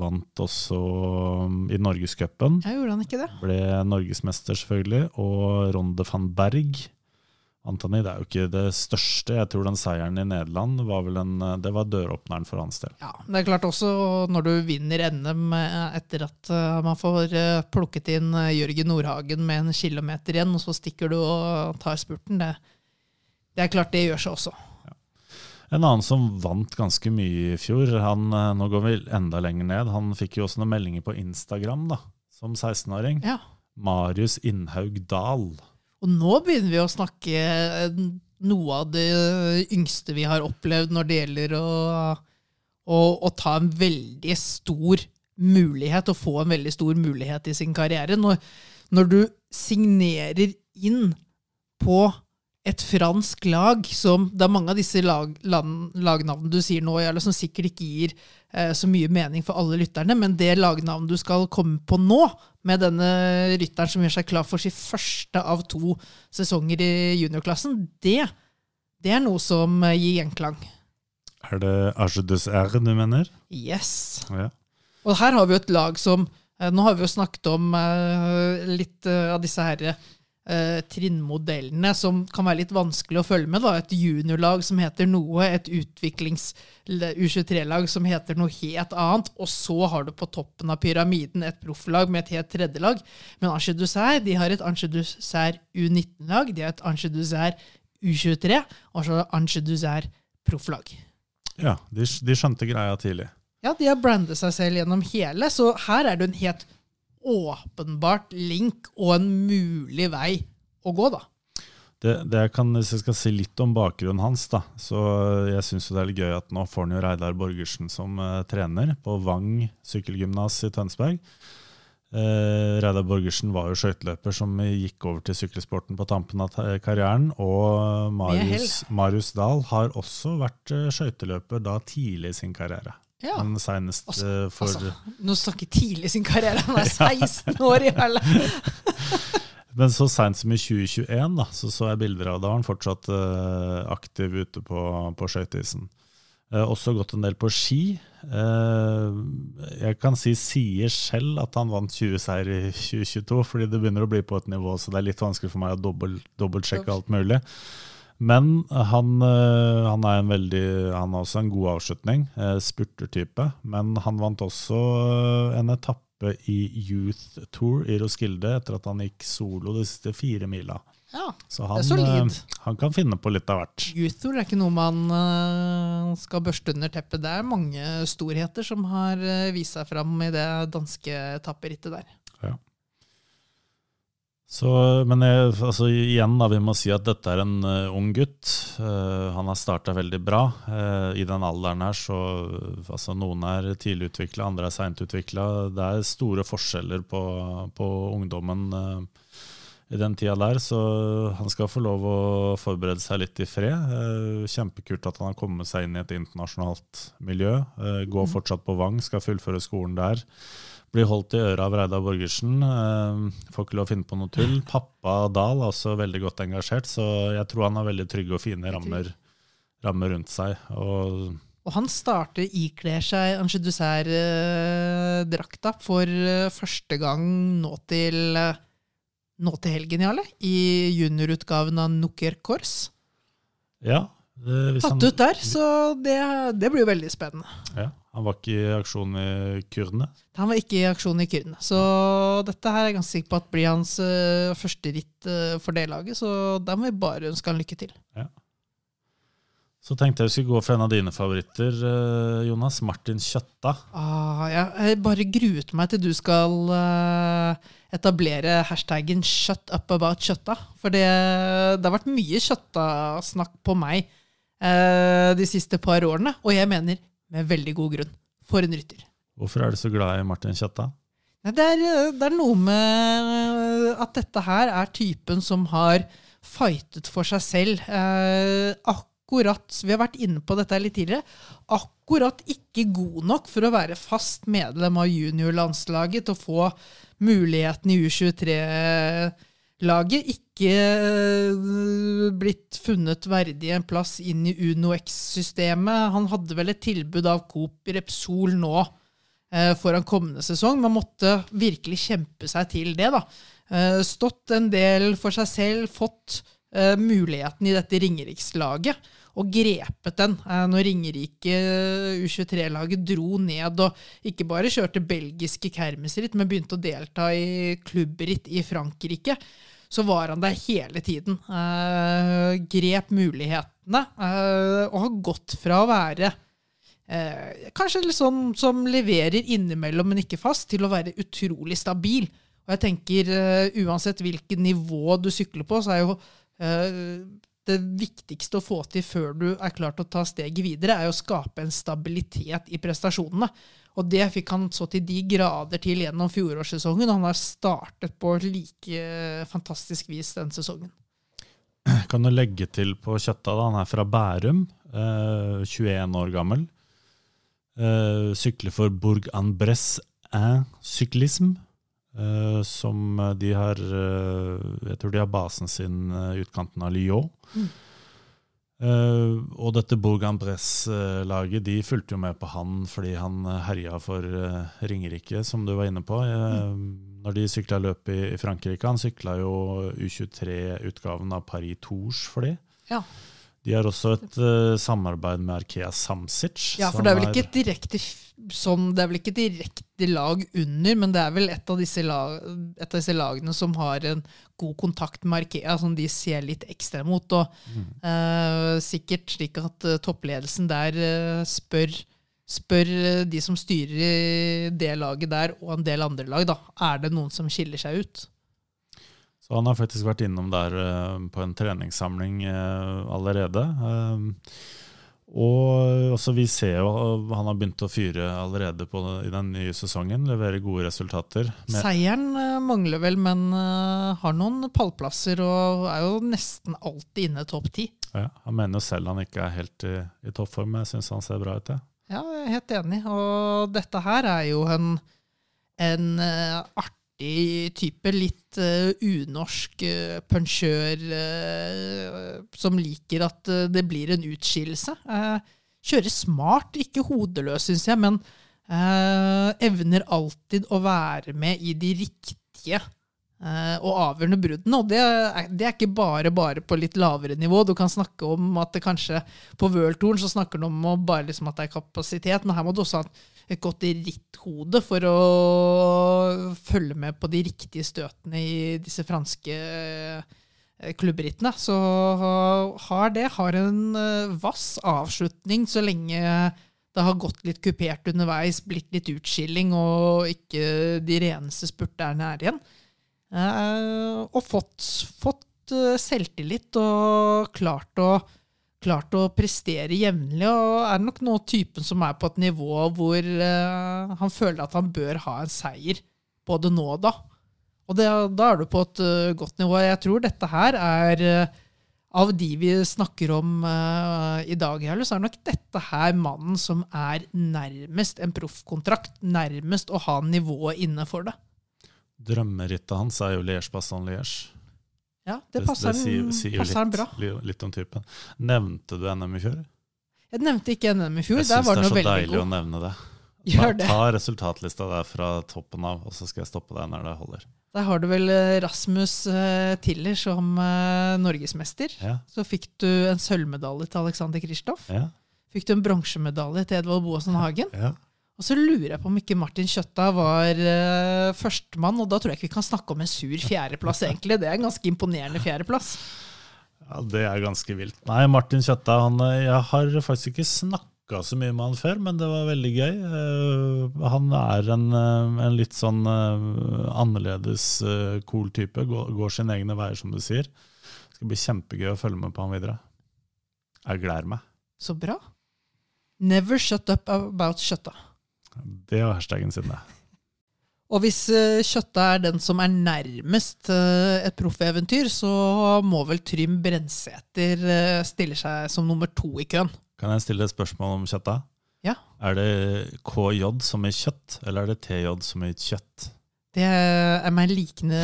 Vant også um, i Norgescupen. Ja, gjorde han ikke det? Ble norgesmester, selvfølgelig. Og Ronde van Berg. Antony, det er jo ikke det største. Jeg tror den seieren i Nederland var vel en, det var døråpneren for hans del. Ja, Det er klart også når du vinner NM eh, etter at eh, man får eh, plukket inn eh, Jørgen Nordhagen med en kilometer igjen, og så stikker du og tar spurten. Det, det er klart det gjør seg også. En annen som vant ganske mye i fjor, han, eh, nå går vi enda lenger ned, han fikk jo også noen meldinger på Instagram da, som 16-åring. Ja. Marius Innhaug Dahl. Og nå begynner vi å snakke eh, noe av det yngste vi har opplevd når det gjelder å, å, å ta en veldig stor mulighet, og få en veldig stor mulighet i sin karriere. Når, når du signerer inn på et fransk lag som Det er mange av disse lag, land, lagnavnene du sier nå, Jarle, som sikkert ikke gir eh, så mye mening for alle lytterne, men det lagnavnet du skal komme på nå, med denne rytteren som gjør seg klar for sin første av to sesonger i juniorklassen, det, det er noe som eh, gir gjenklang. Er det Arjedus R du mener? Yes. Ja. Og her har vi jo et lag som eh, Nå har vi jo snakket om eh, litt eh, av disse her eh, trinnmodellene som kan være litt vanskelig å følge med. da. Et juniorlag som heter noe, et utviklings-U23-lag som heter noe helt annet, og så har du på toppen av pyramiden et profflag med et helt tredjelag. Men Anche Dusser de har et Anche Dusser U19-lag, de har et Anche Dusser U23, og så Anche Dusser profflag. Ja, de, de skjønte greia tidlig. Ja, de har brandet seg selv gjennom hele, så her er det en helt åpenbart link og en mulig vei å gå, da. Det, det jeg kan, Hvis jeg skal si litt om bakgrunnen hans, da, så jeg syns det er litt gøy at nå får han jo Reidar Borgersen som uh, trener på Vang sykkelgymnas i Tønsberg. Uh, Reidar Borgersen var jo skøyteløper som gikk over til sykkelsporten på tampen av karrieren. Og Marius, Marius Dahl har også vært eh, skøyteløper da tidlig i sin karriere. Ja. Men senest Altså, for Altså, nå snakker tidlig i sin karriere, han er 16 år i hele Men så seint som i 2021 da, så, så jeg bilder av da han fortsatt uh, aktiv ute på, på skøyteisen. Uh, også gått en del på ski. Uh, jeg kan si sier selv at han vant 20 seier i 2022, fordi det begynner å bli på et nivå så det er litt vanskelig for meg å dobbeltsjekke dobbeltsjekke alt mulig. Men han, eh, han er en veldig Han har også en god avslutning, eh, spurtertype. Men han vant også eh, en etappe i Youth Tour i Roskilde etter at han gikk solo de siste fire mila. Ja, Så det han, er solid. han kan finne på litt av hvert. Youth Tour er ikke noe man skal børste under teppet. Det er mange storheter som har vist seg fram i det danske etapperittet der. Så, men jeg, altså, igjen, da, vi må si at dette er en uh, ung gutt. Uh, han har starta veldig bra. Uh, I den alderen her, så altså, Noen er tidlig utvikla, andre er seint utvikla. Det er store forskjeller på, på ungdommen i den tida der, så han skal få lov å forberede seg litt i fred. Kjempekult at han har kommet seg inn i et internasjonalt miljø. Går fortsatt på Vang, skal fullføre skolen der. Blir holdt i øra av Reidar Borgersen. Eh, får ikke lov å finne på noe tull. Pappa Dahl er også veldig godt engasjert, så jeg tror han har veldig trygge og fine rammer, rammer rundt seg. Og Og han starter ikler seg Ange Dusser-drakta for eh, første gang nå til, eh, nå til helgen, Jarle. I juniorutgaven av Nukker Kors. ja, det, Tatt ut der, så det, det blir jo veldig spennende. ja, han var ikke i aksjon i Kurdene. Han var ikke i aksjon i Kyrne, så dette her er jeg ganske sikker på at blir hans uh, første ritt uh, for det laget, så der må vi bare ønske han lykke til. Så tenkte jeg vi skulle gå for en av dine favoritter, uh, Jonas. Martin Kjøtta. Ah, ja. jeg bare gruet meg til du skal etablere hashtaggen 'shut up about kjøtta'. For det, det har vært mye kjøtta-snakk på meg de siste par årene, og jeg mener med veldig god grunn. For en rytter. Hvorfor er du så glad i Martin Kjetta? Det er, det er noe med at dette her er typen som har fightet for seg selv. Eh, akkurat Vi har vært inne på dette litt tidligere. Akkurat ikke god nok for å være fast medlem av juniorlandslaget til å få muligheten i U23-laget. Ikke eh, blitt funnet verdig en plass inn i UnoX-systemet. Han hadde vel et tilbud av Coop Repsol nå eh, foran kommende sesong, men måtte virkelig kjempe seg til det. da. Eh, stått en del for seg selv, fått muligheten i dette Ringerikslaget og grepet den eh, når Ringerike U23-laget dro ned og ikke bare kjørte belgiske kermisritt, men begynte å delta i klubbritt i Frankrike. Så var han der hele tiden. Eh, grep mulighetene eh, og har gått fra å være eh, kanskje litt sånn som leverer innimellom, men ikke fast, til å være utrolig stabil. Og jeg tenker uh, uansett hvilket nivå du sykler på, så er jo det viktigste å få til før du er klar til å ta steget videre, er å skape en stabilitet i prestasjonene. Og det fikk han så til de grader til gjennom fjorårssesongen. Og han har startet på like fantastisk vis den sesongen. Kan du legge til på Kjøtta, da. Han er fra Bærum, eh, 21 år gammel. Eh, sykler for Bourg-en-Bresse Syklism. Uh, som de har uh, Jeg tror de har basen sin uh, utkanten av Lyon. Mm. og dette Bourg-en-Bresse-laget de fulgte jo med på han fordi han herja for Ringerike, som du var inne på. Mm. Når de sykla løp i, i, Frankrike. Han sykla jo U23-utgaven av Paris Tours for de. Ja. De har også et samarbeid med Arkea Samsic. Ja, for det er vel ikke et direkte sånn, Det er vel ikke direkte lag under, men det er vel et av disse, lag, et av disse lagene som har en god kontakt med Arkea, som de ser litt ekstra mot. Og mm. uh, sikkert slik at uh, toppledelsen der uh, spør, spør uh, de som styrer det laget der, og en del andre lag, da, er det noen som skiller seg ut. Så han har faktisk vært innom der på en treningssamling allerede. Uh, og også vi ser jo han har begynt å fyre allerede på, i den nye sesongen. Levere gode resultater. Seieren mangler vel, men har noen pallplasser og er jo nesten alltid inne topp ti. Ja, han mener jo selv han ikke er helt i, i toppform, men jeg syns han ser bra ut. Ja. ja, jeg er helt enig. Og dette her er jo en, en artig artig type. Litt uh, unorsk uh, punsjør uh, som liker at det blir en utskillelse. kjører smart, ikke hodeløs, syns jeg, men evner alltid å være med i de riktige og avgjørende bruddene. Og det er, det er, ikke bare bare på litt lavere nivå. Du kan snakke om at det kanskje på World så snakker du om bare liksom at det er kapasitet, men her må du også ha et godt ritthode for å følge med på de riktige støtene i disse franske eh, klubbrittene. Så har det har en eh, vass avslutning så lenge det har gått litt kupert underveis, blitt litt utskilling og ikke de reneste spurterne er igjen. Eh, og fått, fått selvtillit og klart å klart å prestere jevnlig, og er nok nå typen som er på et nivå hvor uh, han føler at han bør ha en seier, både nå og da. Og det, da er du på et uh, godt nivå. Jeg tror dette her er uh, Av de vi snakker om i dag, så er nok dette her mannen som er nærmest en proffkontrakt. Nærmest å ha nivået inne for det. Drømmerittet hans er jo Liège-Baston-Liège. Ja, det passer, det, det sier, sier passer litt, bra. Litt om typen. Nevnte du NM i fjor? Jeg nevnte ikke NM i fjor. Jeg syns det er så deilig god. å nevne det. Gjør det. Ta resultatlista der fra toppen av, og så skal jeg stoppe deg når det holder. Der har du vel eh, Rasmus uh, Tiller som uh, norgesmester. Ja. Så fikk du en sølvmedalje til Alexander Kristoff. Ja. Fikk du en bronsemedalje til Edvald Boasen Hagen. Ja. Og så lurer jeg på om ikke Martin Kjøtta var uh, førstemann, og da tror jeg ikke vi kan snakke om en sur fjerdeplass, egentlig. Det er en ganske imponerende fjerdeplass. Ja, det er ganske vilt. Nei, Martin Kjøtta, han, eh, jeg har faktisk ikke snakka så mye med han før, men det var veldig gøy. Uh, han er en, uh, en litt sånn annerledes cool type. Går, går sine egne veier, som du sier. Det skal bli kjempegøy å følge med på han videre. Jeg gleder meg. Så bra. Never shut up about Kjøtta. Det var hashtagen sin, det. Og hvis eh, Kjøtta er den som er nærmest eh, et proffeventyr, så må vel Trym Brensæter eh, stille seg som nummer to i køen. Kan jeg stille et spørsmål om kjøtta? Ja. Er det KJ som i kjøtt, eller er det TJ som i kjøtt? Det er meg likende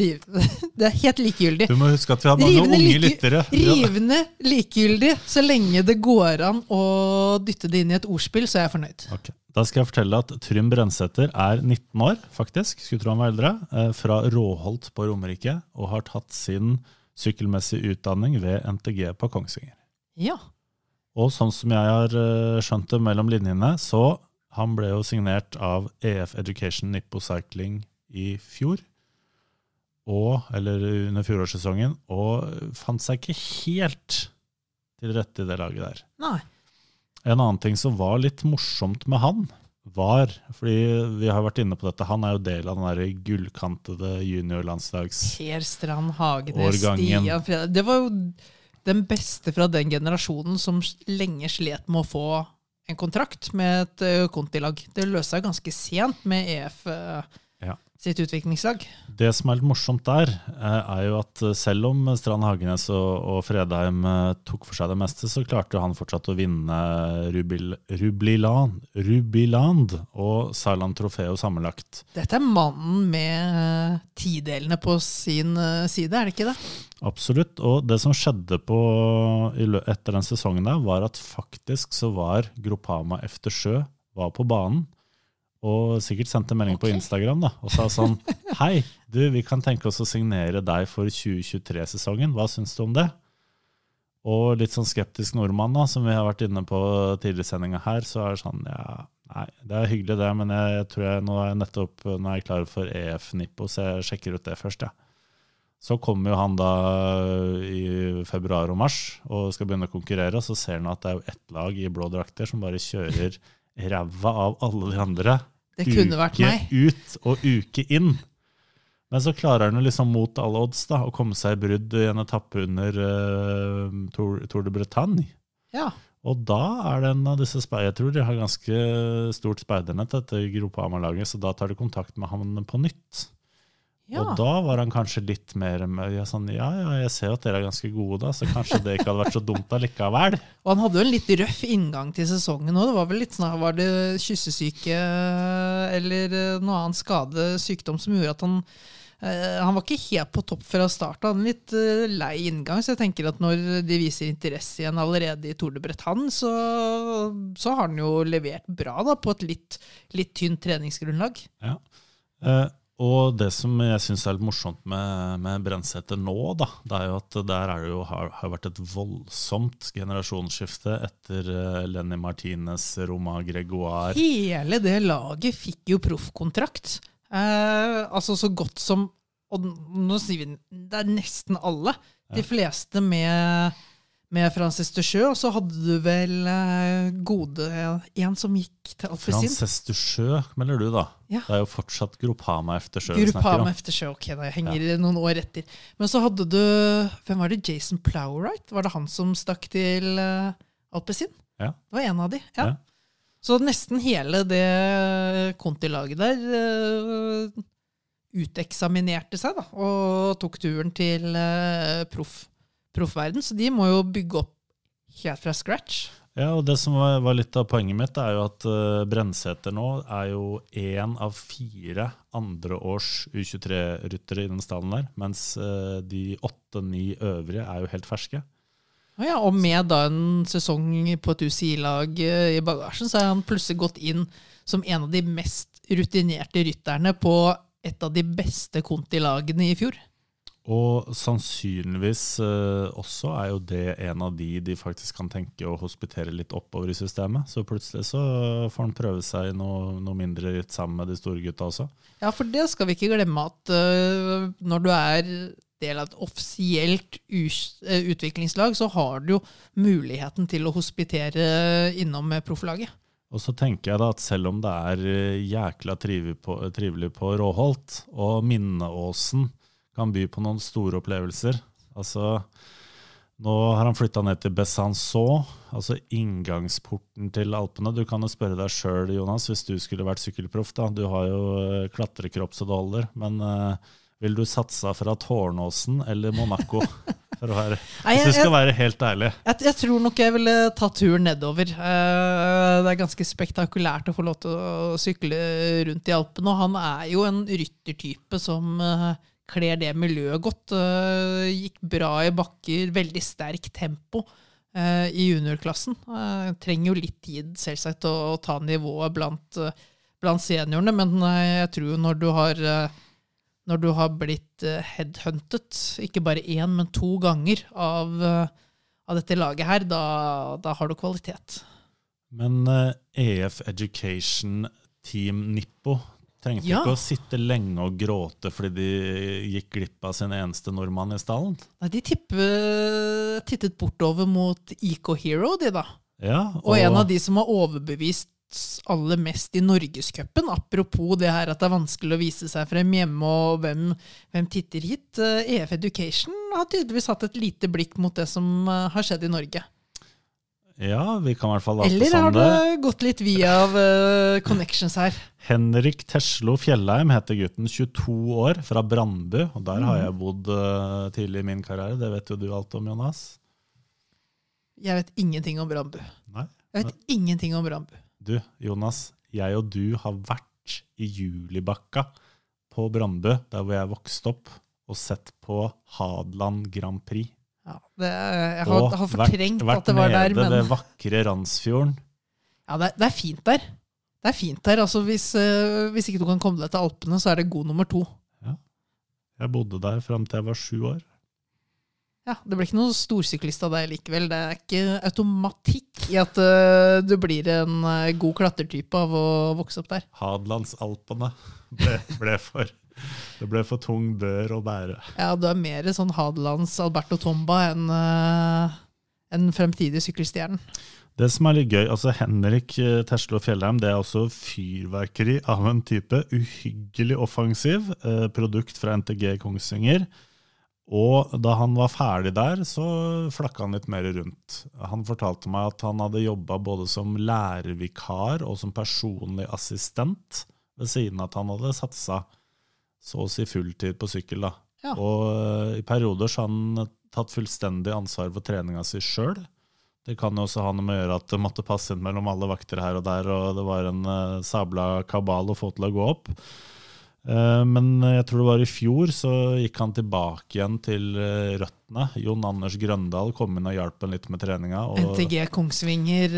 rivende. Det er helt likegyldig. Du må huske at vi har mange Rivende unge lyttere. Rivende likegyldig. Så lenge det går an å dytte det inn i et ordspill, så er jeg fornøyd. Ok. Da skal jeg fortelle at Trym Brensæter er 19 år, faktisk, skulle tro han var eldre, eh, fra Råholt på Romerike, og har tatt sin sykkelmessige utdanning ved NTG på Kongsvinger. Ja. Og sånn som jeg har eh, skjønt det mellom linjene, så han ble jo signert av EF Education Nippo Cycling i fjor, og, eller under fjorårssesongen, og fant seg ikke helt til rette i det laget der. Nei. En annen ting som var litt morsomt med han, var Fordi vi har vært inne på dette, han er jo del av den der gullkantede juniorlandslags... Per Strand Hagenes. Stian Det var jo den beste fra den generasjonen som lenge slet med å få en kontrakt med et uh, kontilag. Det løste seg ganske sent med EF eh. Sitt utviklingslag. Det som er litt morsomt der, eh, er jo at eh, selv om Strand Hagenes og, Fredheim eh, tok for seg det meste, så klarte han fortsatt å vinne Rubil, Rubliland, Rubiland og Saland Trofeo sammenlagt. Dette er mannen med tidelene på sin side, er det ikke det? Absolutt. Og det som skjedde på, etter den sesongen der, var at faktisk så var Gropama Eftersjø var på banen. Og sikkert sendte melding på Instagram da, og sa sånn Hei, du, vi kan tenke oss å signere deg for 2023-sesongen. Hva syns du om det? Og litt sånn skeptisk nordmann, da, som vi har vært inne på tidligere sendinga her, så er det sånn Ja, nei, det er hyggelig det, men jeg, jeg tror jeg nå er jeg nettopp nå er jeg klar for EF Nippo, så jeg sjekker ut det først, jeg. Så kommer jo han da i februar og mars og skal begynne å konkurrere, og så ser han at det er jo ett lag i blå drakter som bare kjører ræva av alle de andre. Det kunne vært meg. Uke ut og uke inn. Men så klarer han liksom mot alle odds da, å komme seg i brudd i en etappe under uh, Tour, Tour de Bretagne. Ja. Og da er det en av disse speiderne Jeg tror de har ganske stort speidernett, dette Gropama-laget, så da tar de kontakt med ham på nytt. Ja. Og da var han kanskje litt mer ja, sånn, ja, ja, jeg ser jo at dere er ganske gode, da, så kanskje det ikke hadde vært så dumt allikevel. Og han hadde jo en litt røff inngang til sesongen òg. Det var vel litt sånn, var det kyssesyke eller eh, noe annen skade, sykdom, som gjorde at han eh, han var ikke helt på topp fra start. Han hadde en litt eh, lei inngang, så jeg tenker at når de viser interesse igjen allerede i Tour de Bretagne, så, så har han jo levert bra da, på et litt, litt tynt treningsgrunnlag. Ja. Eh, og det som jeg syns er litt morsomt med, med Brensæter nå, da, det er jo at der er det jo, har, har vært et voldsomt generasjonsskifte etter eh, Lenny Martinez, Roma Gregoire. Hele det laget fikk jo proffkontrakt. Eh, altså så godt som Og nå sier vi det er nesten alle. De fleste med, med Francis de Sjø, og så hadde du vel eh, gode En som gikk til Alpezin. Frances Sjø, melder du, da. Ja. Det er jo fortsatt Gropama efter sjø Grupama efter sjø, ok, da jeg henger noen år etter. Men så hadde du Hvem var det? Jason Plowright? Var det han som stakk til Alpesin? Ja. Det var en av de. ja. Ja. Så nesten hele det Conti-laget der eh, uteksaminerte seg da, og tok turen til uh, proff, proffverden. Så de må jo bygge opp helt fra scratch. Ja, og det som var, litt av poenget mitt, er jo at uh, Brensæter nå er jo én av fire andreårs U23-ryttere i den stallen der, mens uh, de åtte-ni øvrige er jo helt ferske. Og, ja, og med da en sesong på et UCI-lag eh, i bagasjen, så er han plutselig gått inn som en av de mest rutinerte rytterne på et av de beste Conti-lagene i fjor. Og sannsynligvis uh, også er jo det en av de de faktisk kan tenke å hospitere litt oppover i systemet. Så plutselig så får han prøve seg i noe, noe mindre ritt sammen med de store gutta også. Ja, for det skal vi ikke glemme at uh, når du er del av et offisielt øh, utviklingslag, så har du jo muligheten til å hospitere innom profflaget. Og så tenker jeg da at selv om det er eh, jækla trivelig på, trivelig på Råholt, og Minneåsen kan by på noen store opplevelser Altså, Nå har han flytta ned til Besançon, altså inngangsporten til Alpene. Du kan jo spørre deg sjøl, Jonas, hvis du skulle vært sykkelproff. da. Du har jo eh, klatrekropp så det holder. Men uh, vil du satsa fra Tårnåsen eller Monaco? For å være, hvis du jeg- skal være helt ærlig. Jeg, jeg tror nok jeg ville ta turen nedover. Uh, det er ganske spektakulært å få lov til å sykle rundt i Alpene. Og han er jo en ryttertype som uh, kler det miljøet godt. Eh, gikk bra i bakker, veldig sterk tempo eh, i juniorklassen. Eh, trenger jo litt tid selvsagt å, ta nivået blant, blant seniorene, men jeg tror når du har når du har blitt headhuntet, ikke bare én, men to ganger av, av dette laget her, da, da har du kvalitet. Men EF Education Team Nippo trengte Ja. ikke å sitte lenge og gråte fordi de gikk glipp av sin eneste nordmann i stallen. Nei, de tippet, tittet bortover mot Eco Hero, de da. Ja, Og en av de som har overbevist aller mest i Norgescupen, apropos det her at det er vanskelig å vise seg frem hjemme, og hvem, hvem titter hit. eh, EF Education har tydeligvis hatt et lite blikk mot det som eh, har skjedd i Norge. Ja, vi kan i hvert fall late Eller har det. gått litt via av, uh, connections her? Henrik Teslo Fjellheim heter gutten, 22 år, fra Brandbu. Og der Mm. har jeg bodd uh, tidlig i min karriere. Det vet jo du alt om, Jonas. Jeg vet ingenting om Brandbu. Nei? Jeg vet ingenting om Brandbu. Du, Jonas. Jeg og du har vært i Julibakka på Brandbu, der hvor jeg vokste opp, og sett på Hadeland Grand Prix. Ja, det, jeg har, og har fortrengt vært, at det var der, vært men ved vakre Randsfjorden. ja, det, det er fint der. Det er fint der. Altså, hvis, uh, hvis ikke du kan komme deg til Alpene, så er det god nummer to. Ja. Jeg bodde der fram til jeg var sju år. Ja, Det ble ikke noen storsyklist av deg likevel. Det er ikke automatikk i at uh, du blir en uh, god klatretype av å vokse opp der. Hadelandsalpene ble, ble for Det ble for tung bør å bære. Ja, Du er mer sånn Hadelands Alberto Tomba enn uh, en fremtidig sykkelstjerne. Det som er litt gøy, altså Henrik eh, Teslo Fjellheim det er også fyrverkeri av en type. Uhyggelig offensiv. Eh, produkt fra NTG Kongsvinger. Og da han var ferdig der, så flakka han litt mer rundt. Han fortalte meg at han hadde jobba både som lærervikar og som personlig assistent, ved siden av at han hadde satsa så å si fulltid på sykkel. da. Ja. Og eh, i perioder så har han tatt fullstendig ansvar for treninga si sjøl. Det kan jo også ha noe med å gjøre at det måtte passe inn mellom alle vakter her og der, og det var en uh, sabla kabal å få til å gå opp. Eh, men jeg tror det var i fjor så gikk han tilbake igjen til eh, røttene. Jon Anders Grøndal kom inn og hjalp ham litt med treninga. NTG Kongsvinger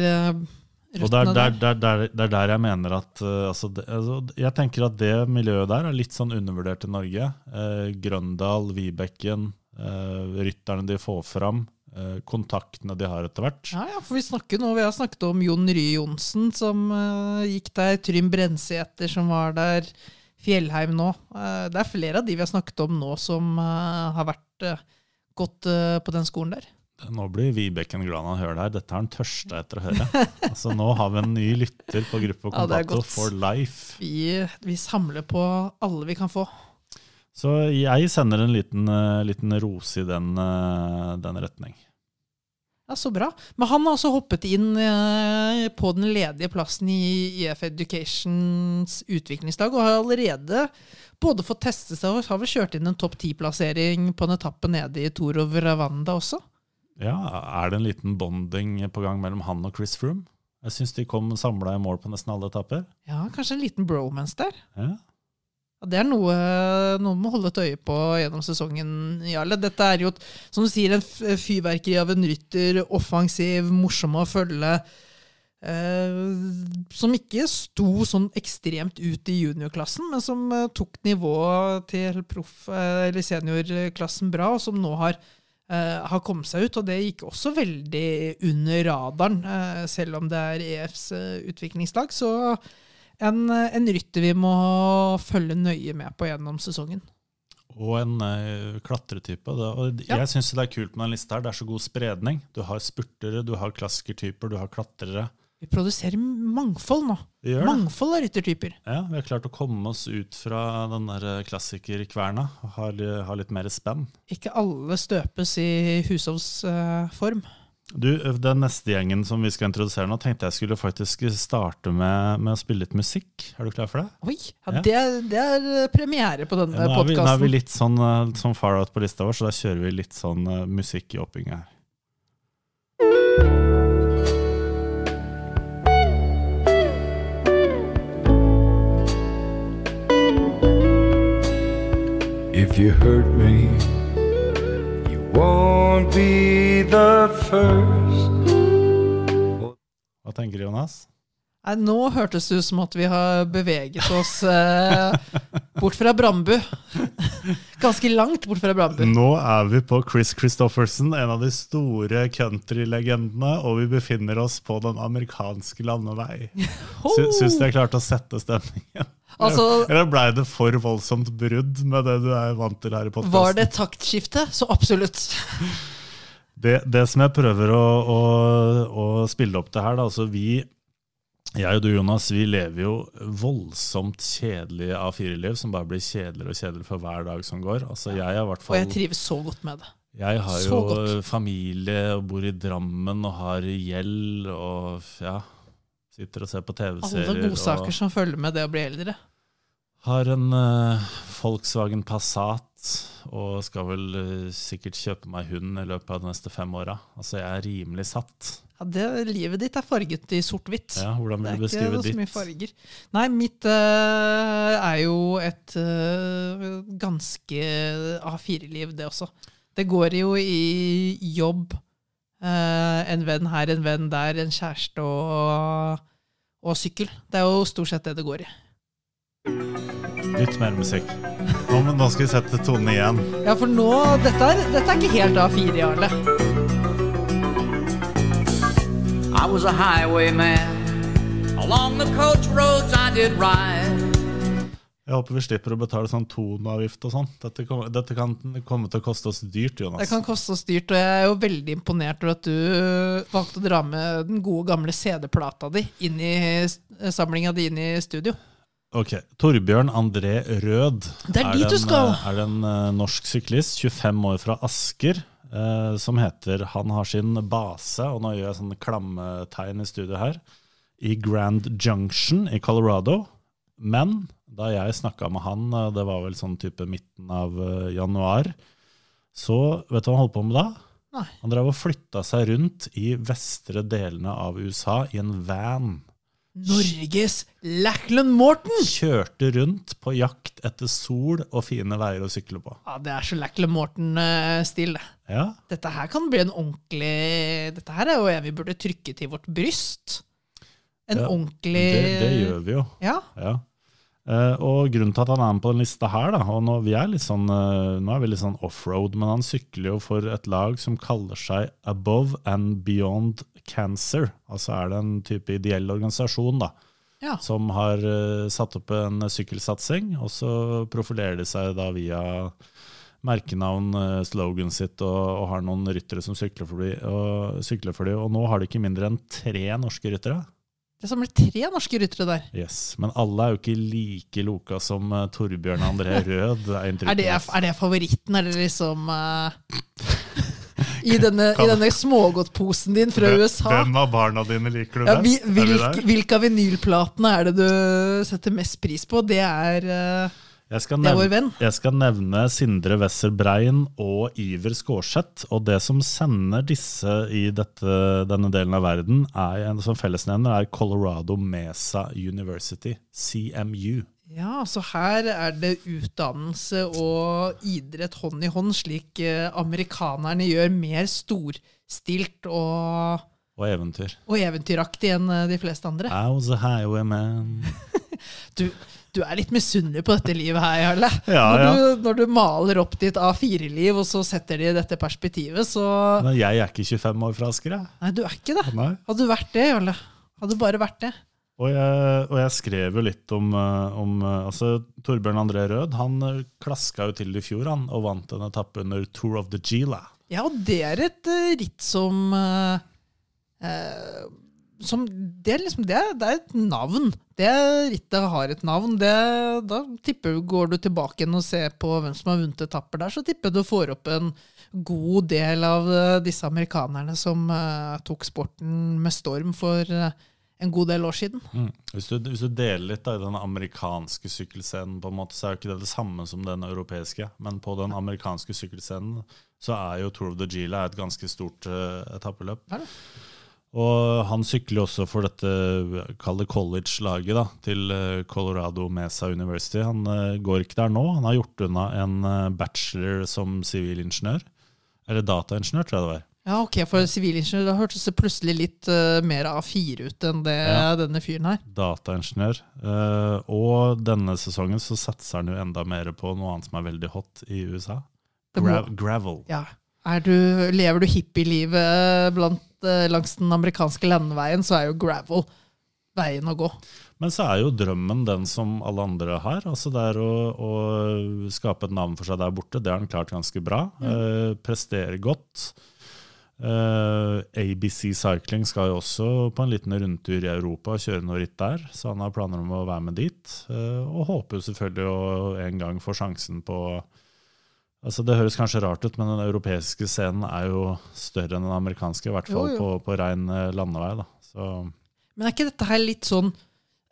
og det er der, der, der, er der jeg mener at uh, altså, det, altså, Jeg tenker at det miljøet der er litt sånn undervurdert i Norge. Uh, Grøndal, Vibekken, uh, rytterne de får fram, eh, kontaktene de har etter hvert. Ja, ja, for vi snakker nå, vi har snakket om Jon Rye Johnsen som eh, gikk der, Trym Brensæter som var der, Fjellheim nå. Eh, det er flere av de vi har snakket om nå som eh, har vært gått eh, på den skolen der. Nå blir Vibeken glad når han hører det her. Dette har han tørsta etter å høre. Altså Nå har vi en ny lytter på Gruppe Ja, Kompatto godt. for life. Vi, vi samler på alle vi kan få. Så jeg sender en liten, eh, liten rose i den, eh, den retning. Ja, Så bra. Men han har også hoppet inn eh, på den ledige plassen i EF Educations utviklingsdag, og har allerede både fått teste seg og har vel kjørt inn en topp ti-plassering på en etappe nede i Toro Ravanda også. Ja, Er det en liten bonding på gang mellom han og Chris Froome? Jeg syns de kom samla i mål på nesten alle etapper. Ja, kanskje en liten bromance der. Ja. Ja, det er noe noen må holde et øye på gjennom sesongen, Jarle. Dette er jo, som du sier, en fyrverkeri av en rytter. Offensiv, morsom å følge. Eh, som ikke sto sånn ekstremt ut i juniorklassen, men som eh, tok nivået til proff- eh, eller seniorklassen bra, og som nå har, har kommet seg ut. Og det gikk også veldig under radaren, eh, selv om det er EFs eh, utviklingslag. Så en, en rytter vi må følge nøye med på gjennom sesongen. Og en uh, klatretype. Ja. Jeg syns det er kult med den lista her. Det er så god spredning. Du har spurtere, du har klassikertyper, du har klatrere. Vi produserer mangfold nå. Mangfold av ryttertyper. Ja, Vi har klart å komme oss ut fra den der klassikerkverna og ha, ha litt mer spenn. Ikke alle støpes i hushovsform. Du, Den neste gjengen som vi skal introdusere nå, tenkte jeg skulle faktisk starte med, med å spille litt musikk. Er du klar for det? Oi, ja, Ja. Det, det er premiere på denne Ja, vi, nå er vi litt sånn, eh, sånn far out på lista vår, så da kjører vi litt sånn uh, musikk i oppbygginga her. You hurt me, you won't be the first. Hva tenker du, Jonas? Nei, nå hørtes det ut som at vi har beveget oss eh, bort fra Brambu. Ganske langt bort fra Brambu. Nå er vi på Chris Christofferson, en av de store countrylegendene, og vi befinner oss på den amerikanske landevei. Sy syns du jeg klarte å sette stemningen? Altså, Eller blei det for voldsomt brudd med det du er vant til her i podkasten? var det et taktskifte? Så absolutt. Det, det som jeg prøver å, å, å spille opp til her, da, altså vi jeg og du, Jonas, vi lever jo voldsomt kjedelige A4-liv, som bare blir kjedeligere og kjedeligere for hver dag som går. Altså, jeg, er hvert Og jeg trives så godt med det. jeg har så jo godt. familie og bor i Drammen og har gjeld og ja, sitter og ser på TV-serier. Alle godsaker og som følger med det å bli eldre. Har en uh, Volkswagen Passat og skal vel uh, sikkert kjøpe meg hund i løpet av de neste fem åra. Altså, jeg er rimelig satt. Ja, det, livet ditt er farget i sort-hvitt. Ja, hvordan Det er ikke så mye farger. Nei, mitt uh, er jo et uh, ganske A4-liv, det også. Det går jo i jobb, Uh, en venn her, en venn der, en kjæreste og, og sykkel. Det er jo stort sett det det går i. Litt mer musikk. Nå, nå skal vi sette tonen igjen. Ja, for nå Dette er, dette er ikke helt A4, Jarle. I was a highwayman. Along the coach roads I did ride. Jeg håper vi slipper å betale sånn toneavgift og sånn. Dette, dette kan komme til å koste oss dyrt, Jonas. Det kan koste oss dyrt, og jeg er jo veldig imponert over at du valgte å dra med den gode, gamle CD-plata di inn i samlinga di inn i studio. Ok, Torbjørn André Rød Det er dit du en, skal. eh, er en eh, norsk syklist, 25 år fra Asker, eh, som heter Han har sin base, og nå gjør jeg sånne klammetegn i studio her, i Grand Junction i Colorado. Men da jeg snakka med han, eh, det var vel sånn type midten av eh, januar, så vet du hva han holdt på med da? Nei. Han drev og flytta seg rundt i vestre delene av USA i en van. Norges Lachlan Morton! Kjørte rundt på jakt etter sol og fine veier å sykle på. Ja, Det er så Lachlan Morton-stil, det. Ja, Dette her kan bli en ordentlig Dette her er jo en vi burde trykke til vårt bryst. En Ja, ordentlig det, det gjør vi jo. Ja. Ja. Uh, og grunnen til at han er med på den lista her, da, og nå, vi er litt sånn, uh, nå er vi litt sånn offroad, men han sykler jo for et lag som kaller seg Above and Beyond Cancer. Altså er det en type ideell organisasjon da, ja. som har uh, satt opp en sykkelsatsing, og så profilerer de seg da via merkenavn, eh, slogan sitt, og, og har noen ryttere som sykler for dem, og, sykler for de, og nå har de ikke mindre enn tre norske ryttere. Det samler tre norske ryttere der. Yes, Men alle er jo ikke like loka som uh, Torbjørn André Rød. er Er det, er det favoritten? Er det liksom uh, I denne, i denne smågodtposen din fra Hvem- USA? Hvem av barna dine liker du Ja, best? Vi hvilke, hvilke av vinylplatene er det du setter mest pris på? Det er eh, Jeg skal, nevne, jeg skal nevne Sindre Wesser Brein og Iver Skårseth. Og det som sender disse i dette, denne delen av verden, er en som fellesnevner, er Colorado Mesa University, CMU. Ja, så her er det utdannelse og idrett hånd i hånd, slik eh, amerikanerne gjør mer storstilt og, Og eventyr. og eventyraktig enn eh, de fleste andre. I was a highwayman. Du, du er litt misunnelig på dette livet her, Jarle. Ja, når, ja. Du, når du maler opp ditt A4-liv, og så setter de dette perspektivet, så Men jeg er ikke 25 år fra Asker, jeg. Nei, du er ikke det. Nei. Hadde du vært det, Jarle? Hadde du bare vært det? Og jeg, og jeg skrev jo litt om, eh, om eh, altså Torbjørn André Rød. Han eh, klaska jo til i fjor han, og vant en etappe under Tour of the Gila. Ja, og det er et ritt som eh, som det, er liksom, det, er, det er et navn. Det rittet har et navn. Det, da tipper Går du tilbake igjen og ser på hvem som har vunnet etapper der, så tipper du får opp en god del av eh, disse amerikanerne som uh, tok sporten med storm for uh, en god del år siden. Mm. Hvis, du, hvis, du, deler litt da, i den amerikanske sykkelscenen, på en måte, så er jo ikke det det samme som den europeiske. Men på den amerikanske sykkelscenen så er jo Tour of the Gila et ganske stort uh, etappeløp. Er det? Og han sykler også for dette kall det college-laget da, til eh, Colorado Mesa University. Han uh, går ikke der nå. Han har gjort unna en uh, bachelor som sivilingeniør. Eller dataingeniør, tror jeg det var. Ja, ok, For sivilingeniør da hørtes det plutselig litt uh, mer A4 ut enn det ja. denne fyren her. Dataingeniør. og denne sesongen så satser han jo enda mer på noe annet som er veldig hot i USA. Gra gravel. Ja. Du, lever du hippielivet Eh, langs den amerikanske landeveien så er jo gravel veien å gå. Men så er jo drømmen den som alle andre har. altså Det er å, å skape et navn for seg der borte. Det har han klart ganske bra. Mm. Eh, presterer godt. Eh, ABC Cycling skal jo også på en liten rundtur i Europa og kjøre noe ritt der. Så han har planer om å være med dit. Eh, og håper jo selvfølgelig å en gang få sjansen på Altså Det høres kanskje rart ut, men den europeiske scenen er jo større enn den amerikanske. I hvert fall jo, jo. på, på rein eh, landevei. da. Så. Men er ikke dette her litt sånn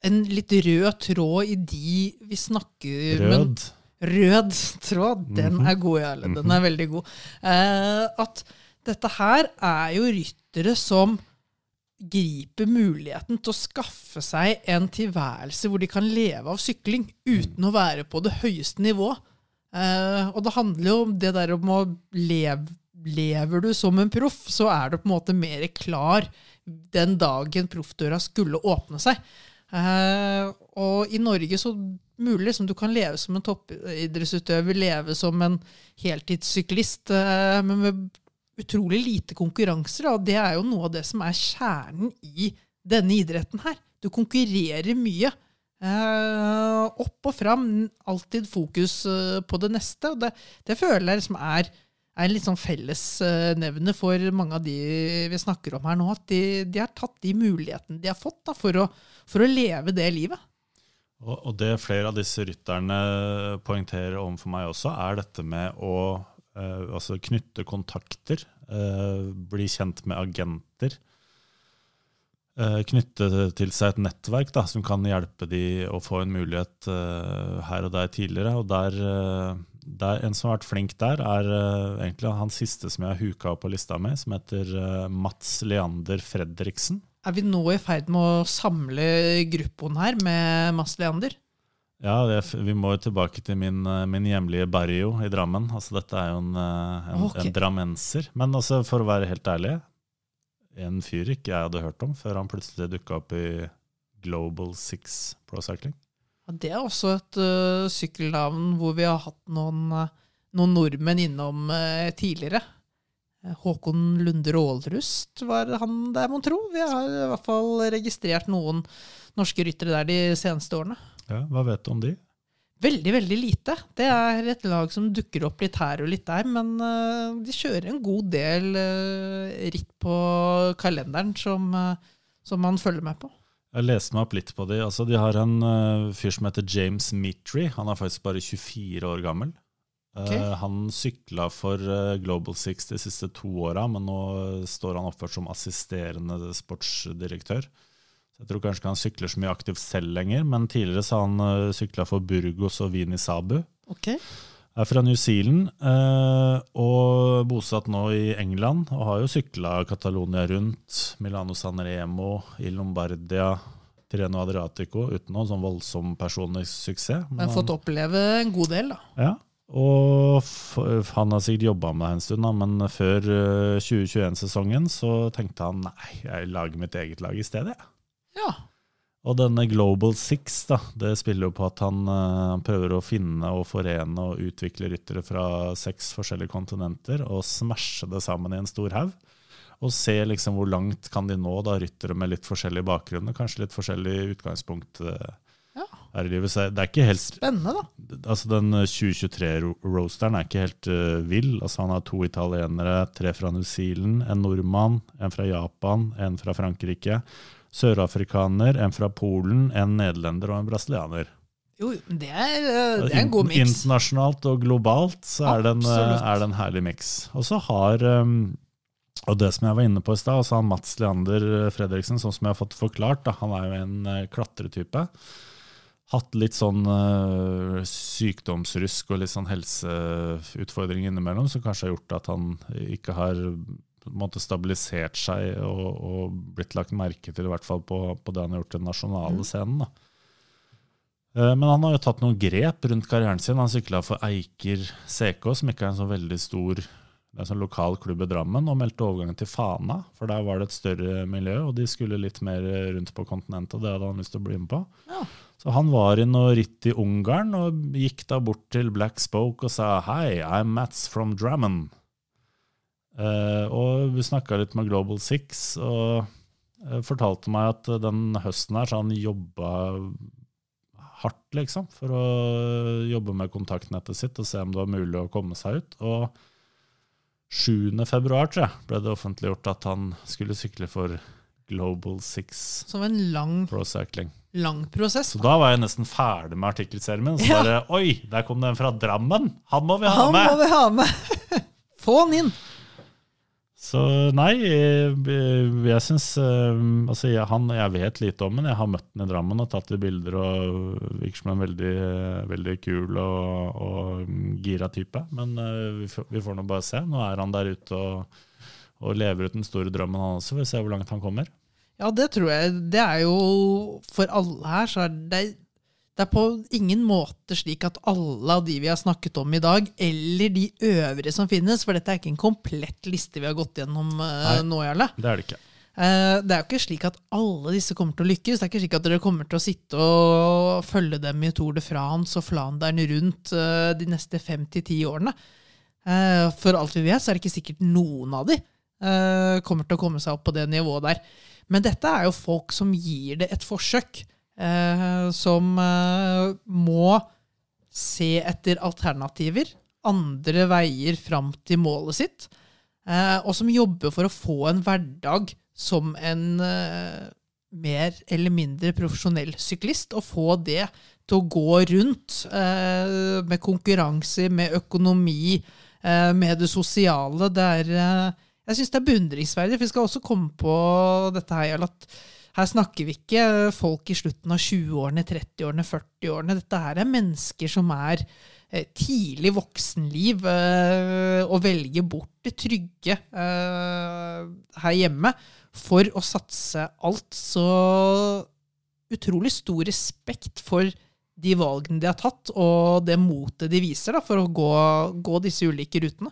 en litt rød tråd i de vi snakker Rød? Rød tråd, den mhm. er god, Jarle. Den er mhm. veldig god. Eh, at dette her er jo ryttere som griper muligheten til å skaffe seg en tilværelse hvor de kan leve av sykling uten å være på det høyeste nivået. Uh, og det handler jo om det der om å leve Lever du som en proff, så er du på en måte mer klar den dagen proffdøra skulle åpne seg. Uh, og i Norge så mulig som du kan leve som en toppidrettsutøver, leve som en heltidssyklist, uh, men med utrolig lite konkurranser. Og det er jo noe av det som er kjernen i denne idretten her. Du konkurrerer mye. Uh, opp og fram, alltid fokus uh, på det neste. og Det, det føler jeg liksom er, er litt sånn fellesnevne uh, for mange av de vi snakker om her nå. At de, de har tatt de mulighetene de har fått da, for, å, for, å, leve det livet. Og, og, det flere av disse rytterne poengterer overfor meg også, er dette med å altså knytte kontakter, bli kjent med agenter. Eh, knytte til seg et nettverk da, som kan hjelpe de å få en mulighet uh, her og der tidligere. Og der, uh, der, En som har vært flink der, er egentlig han siste som jeg har huka på lista med, som heter Mats Leander Fredriksen. Er vi nå i ferd med å samle gruppen her med Mats Leander? Ja, det, vi må jo tilbake til min, min, hjemlige Barrio i Drammen. Altså, dette er jo en, en, okay. en drammenser. Men også for å være helt ærlig, en fyr ikke jeg hadde hørt om, før han plutselig dukka opp i Global Six Pro Cycling. Ja, det er også et uh, sykkelnavn hvor vi har hatt noen, uh, noen nordmenn innom uh, tidligere. Håkon Lunde Rålrust var han der, mon tro. Vi har i hvert fall registrert noen norske ryttere der de seneste årene. Ja, Hva vet du om de? Veldig, veldig lite. Det er et lag som dukker opp litt her og litt der, men uh, de kjører en god del uh, ritt på kalenderen som, uh, som, man følger med på. Jeg leste meg opp litt på de. Altså, de har en fyr som heter James Mitry. Han er faktisk bare 24 år gammel. Okay. han sykla for Global Six de siste to åra, men nå står han oppført som assisterende sportsdirektør. Jeg tror kanskje ikke han sykler så mye aktivt selv lenger, men tidligere så han uh, eh, sykla for Burgos og Vini Sabu. Okay. Er fra New Zealand uh, og bosatt nå i England. Og har jo sykla Catalonia rundt, Milano San Remo, i Lombardia, Tireno Adriatico, uten noen sånn voldsom personlig suksess. Men har fått oppleve en god del, da. Ja, og han har sikkert jobba med det en stund, da, men før 2021-sesongen eh, så tenkte han nei, jeg lager mitt eget lag i stedet. Ja. Ja. Og denne Global Six da, det spiller jo på at han, uh, han, prøver å finne og forene og utvikle ryttere fra seks forskjellige kontinenter og smashe det sammen i en stor haug. Og se liksom hvor langt kan de nå, da, ryttere med litt forskjellig bakgrunn og kanskje litt forskjellig utgangspunkt. Uh, ja. her i livet. Så det er ikke helt Spennende, da. Altså Den 2023-roasteren er ikke helt uh, vill. Altså Han har to italienere, tre fra New Zealand, en nordmann, en fra Japan, en fra Frankrike. Sørafrikaner, en fra Polen, en nederlender og en brasilianer. Jo, det er, eh, det er en god miks. Internasjonalt og globalt så er det en, eh, er det en herlig miks. Og så har um, og det som jeg var inne på i stad, altså han Mats Leander Fredriksen, sånn som jeg har fått forklart, da, han er jo en eh, klatretype. Hatt litt sånn uh, sykdomsrusk og litt sånn helseutfordring innimellom, som kanskje har gjort at han ikke har på en måte stabilisert seg og, og blitt lagt merke til, i hvert fall på, på det han har gjort i den nasjonale scenen. da. Eh, Men han har jo tatt noen grep rundt karrieren sin. Han sykla for Eiker CK, som ikke er en så veldig stor det er en sånn lokal klubb i Drammen, og meldte overgangen til Fana. For der var det et større miljø, og de skulle litt mer rundt på kontinentet. og det hadde han lyst til å bli med på. Ja. Så han var i noe ritt i Ungarn, og gikk da bort til Black Spoke og sa Hei, I'm Mats from Drammen. Eh, og vi snakka litt med Global Six, og eh, fortalte meg at den høsten her så han jobba hardt, liksom, for å jobbe med kontaktnettet sitt og se om det var mulig å komme seg ut. Og 7. februar, tror jeg, ble det offentliggjort at han skulle sykle for Global Six Som en lang, Pro Cycling. lang prosess. Så da var jeg nesten ferdig med artikkelserien min. Så Ja. bare Oi, der kom det en fra Drammen! Han må vi ha Han må vi ha med! Få han inn! Så nei, jeg, jeg syns Altså, jeg, han, jeg vet lite om ham. Jeg har møtt han i Drammen og tatt litt bilder, og virker som en veldig, veldig kul og, og gira type. Men eh, vi, får- vi får nå bare se. Nå er han der ute og, og lever ut den store drømmen, han også. Vi får se hvor langt han kommer. Ja, det tror jeg. Det er jo For alle her, så er det Det er på ingen måte slik at alle av de vi har snakket om i dag, eller de øvrige som finnes, for dette er ikke en komplett liste vi har gått gjennom eh, Nei. nå, Jarle. Det er det ikke. Eh, Det er jo ikke slik at alle disse kommer til å lykkes. Det er ikke slik at dere kommer til å sitte og følge dem i Tour de France og Flandern rundt eh, de neste fem til ti årene. For alt vi vet, så er det ikke sikkert noen av de kommer til å komme seg opp på det nivået der. Men dette er jo folk som gir det et forsøk. Eh, Som eh, må se etter alternativer, andre veier fram til målet sitt. Eh, og som jobber for å få en hverdag som en mer eller mindre profesjonell syklist, og få det til å gå rundt med konkurranser, med økonomi, med det sosiale. Det er, jeg syns det er beundringsverdig, for vi skal også komme på dette her, at her snakker vi ikke folk i slutten av 20-årene, 30-årene, 40-årene. Dette her er mennesker som er eh, tidlig voksenliv eh, og velger bort det trygge eh, her hjemme for å satse alt. Så utrolig stor respekt for de valgene de har tatt, og det motet de viser da, for å gå, gå disse ulike rutene.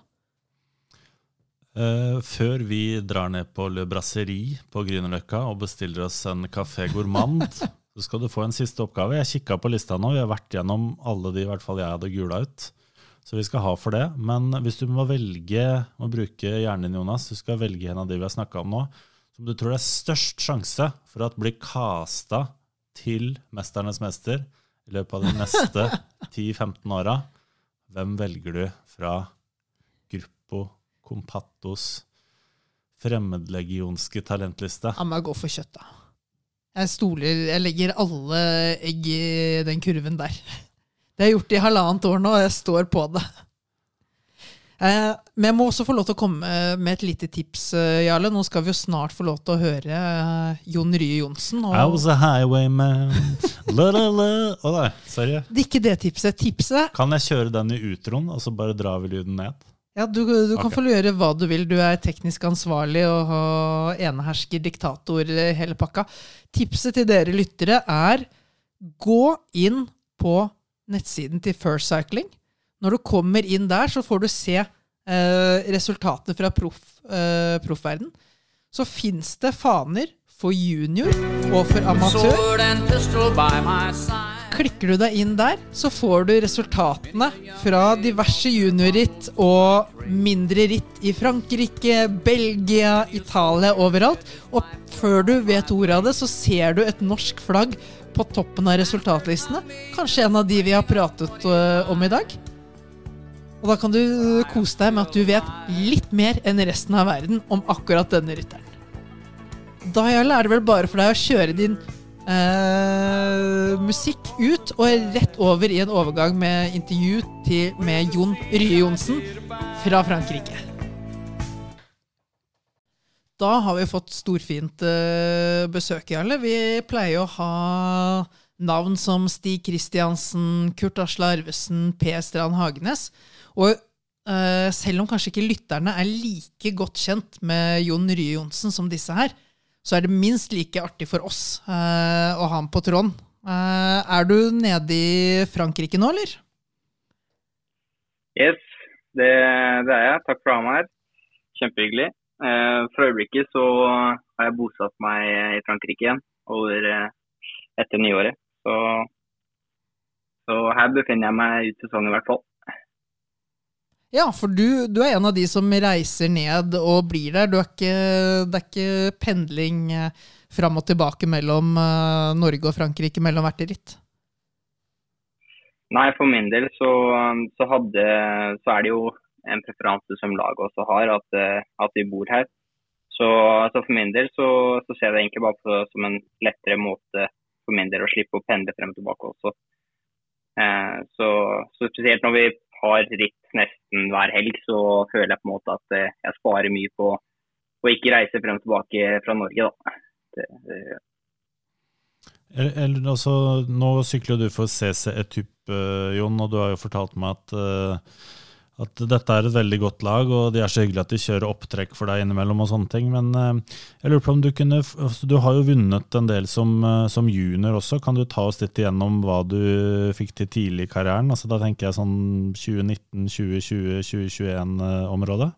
Eh, før vi drar ned på Le Brasserie på Grünerløkka og bestiller oss en Café gourmand, så skal du få en siste oppgave. Jeg kikka på lista nå, vi har vært gjennom alle de i hvert fall jeg hadde gula ut. Så vi skal ha for det. Men hvis du må velge, å bruke hjernen din, Jonas, du skal velge en av de vi har snakka om nå, som du tror det er størst sjanse for at blir casta til Mesternes mester i løpet av de neste 10-15 åra, hvem velger du fra Compattos fremmedlegionske talentliste? Jeg må gå for kjøtt, da. Jeg stoler Jeg legger alle egg i den kurven der. Det har jeg gjort i halvannet år nå, og jeg står på det. Eh, men jeg må også få lov til å komme med et lite tips, eh, Jarle. Nå skal vi jo snart få lov til å høre eh, Jon Rye Johnsen. I was a highwayman la, la, la. Oh, nei, sorry. det er ikke det tipset. Tipset Kan jeg kjøre den i utroen, og så bare drar vi lyden ned? Ja, du, du kan okay. få gjøre hva du vil. Du er teknisk ansvarlig og enehersker, diktator, hele pakka. Tipset til dere lyttere er gå inn på nettsiden til First Cycling. Når du kommer inn der, så får du se eh, resultatet fra proff, eh, proffverden. Så fins det faner for junior og for amatør. Klikker du deg inn der, så får du resultatene fra diverse juniorritt og mindre ritt i Frankrike, Belgia, Italia, overalt. Og før du vet ordet av det, så ser du et norsk flagg på toppen av resultatlistene. Kanskje en av de vi har pratet øh, om i dag. Og da kan du kose deg med at du vet litt mer enn resten av verden om akkurat denne rytteren. Da Jarle, er det vel bare for deg å kjøre din eh, musikk ut og rett over i en overgang med intervju til, med Jon Rye Johnsen fra Frankrike. Da har vi fått storfint uh, besøk, Jarle. Vi pleier å ha navn som Stig Kristiansen, Kurt Asle Arvesen, P. Strand Hagenes. Og uh, selv om kanskje ikke lytterne er like godt kjent med Jon Rye Johnsen som disse her, så er det minst like artig for oss uh, å ha ham på tråden. Uh, er du nede i Frankrike nå, eller? Yes, det, det er jeg. Takk for å ha meg her. Kjempehyggelig. Uh, for øyeblikket så har jeg bosatt meg i Frankrike igjen over etter nyåret. Så, så her befinner jeg meg ut sesongen i hvert fall. Ja, for du, du, er en av de som reiser ned og blir der. Ikke, det er ikke pendling eh, fram og tilbake mellom uh, Norge og Frankrike mellom hvert ritt? Nei, for min del så, så, hadde, så er det jo en preferanse som laget også har, at, eh, at vi bor her. Så, så for min del så, så, ser jeg det egentlig bare på, som en lettere måte for min del å slippe å pendle frem og tilbake også. Eh, så, så spesielt når vi har ritt nesten hver helg, så føler jeg på en måte at eh, jeg sparer mye på å ikke reise frem og tilbake fra Norge. da. Det, det, eller, altså, nå sykler du for CC Etup, Jon, og du har jo fortalt meg at uh, at dette er et veldig godt lag, og de er så hyggelige at de kjører opptrekk for deg innimellom og sånne ting. Men uh, jeg lurer på om du kunne altså, Du har jo vunnet en del som, uh, som, junior også. Kan du ta oss litt igjennom hva du fikk til tidlig i karrieren? Altså, da tenker jeg sånn 2019, 2020, 2021-området.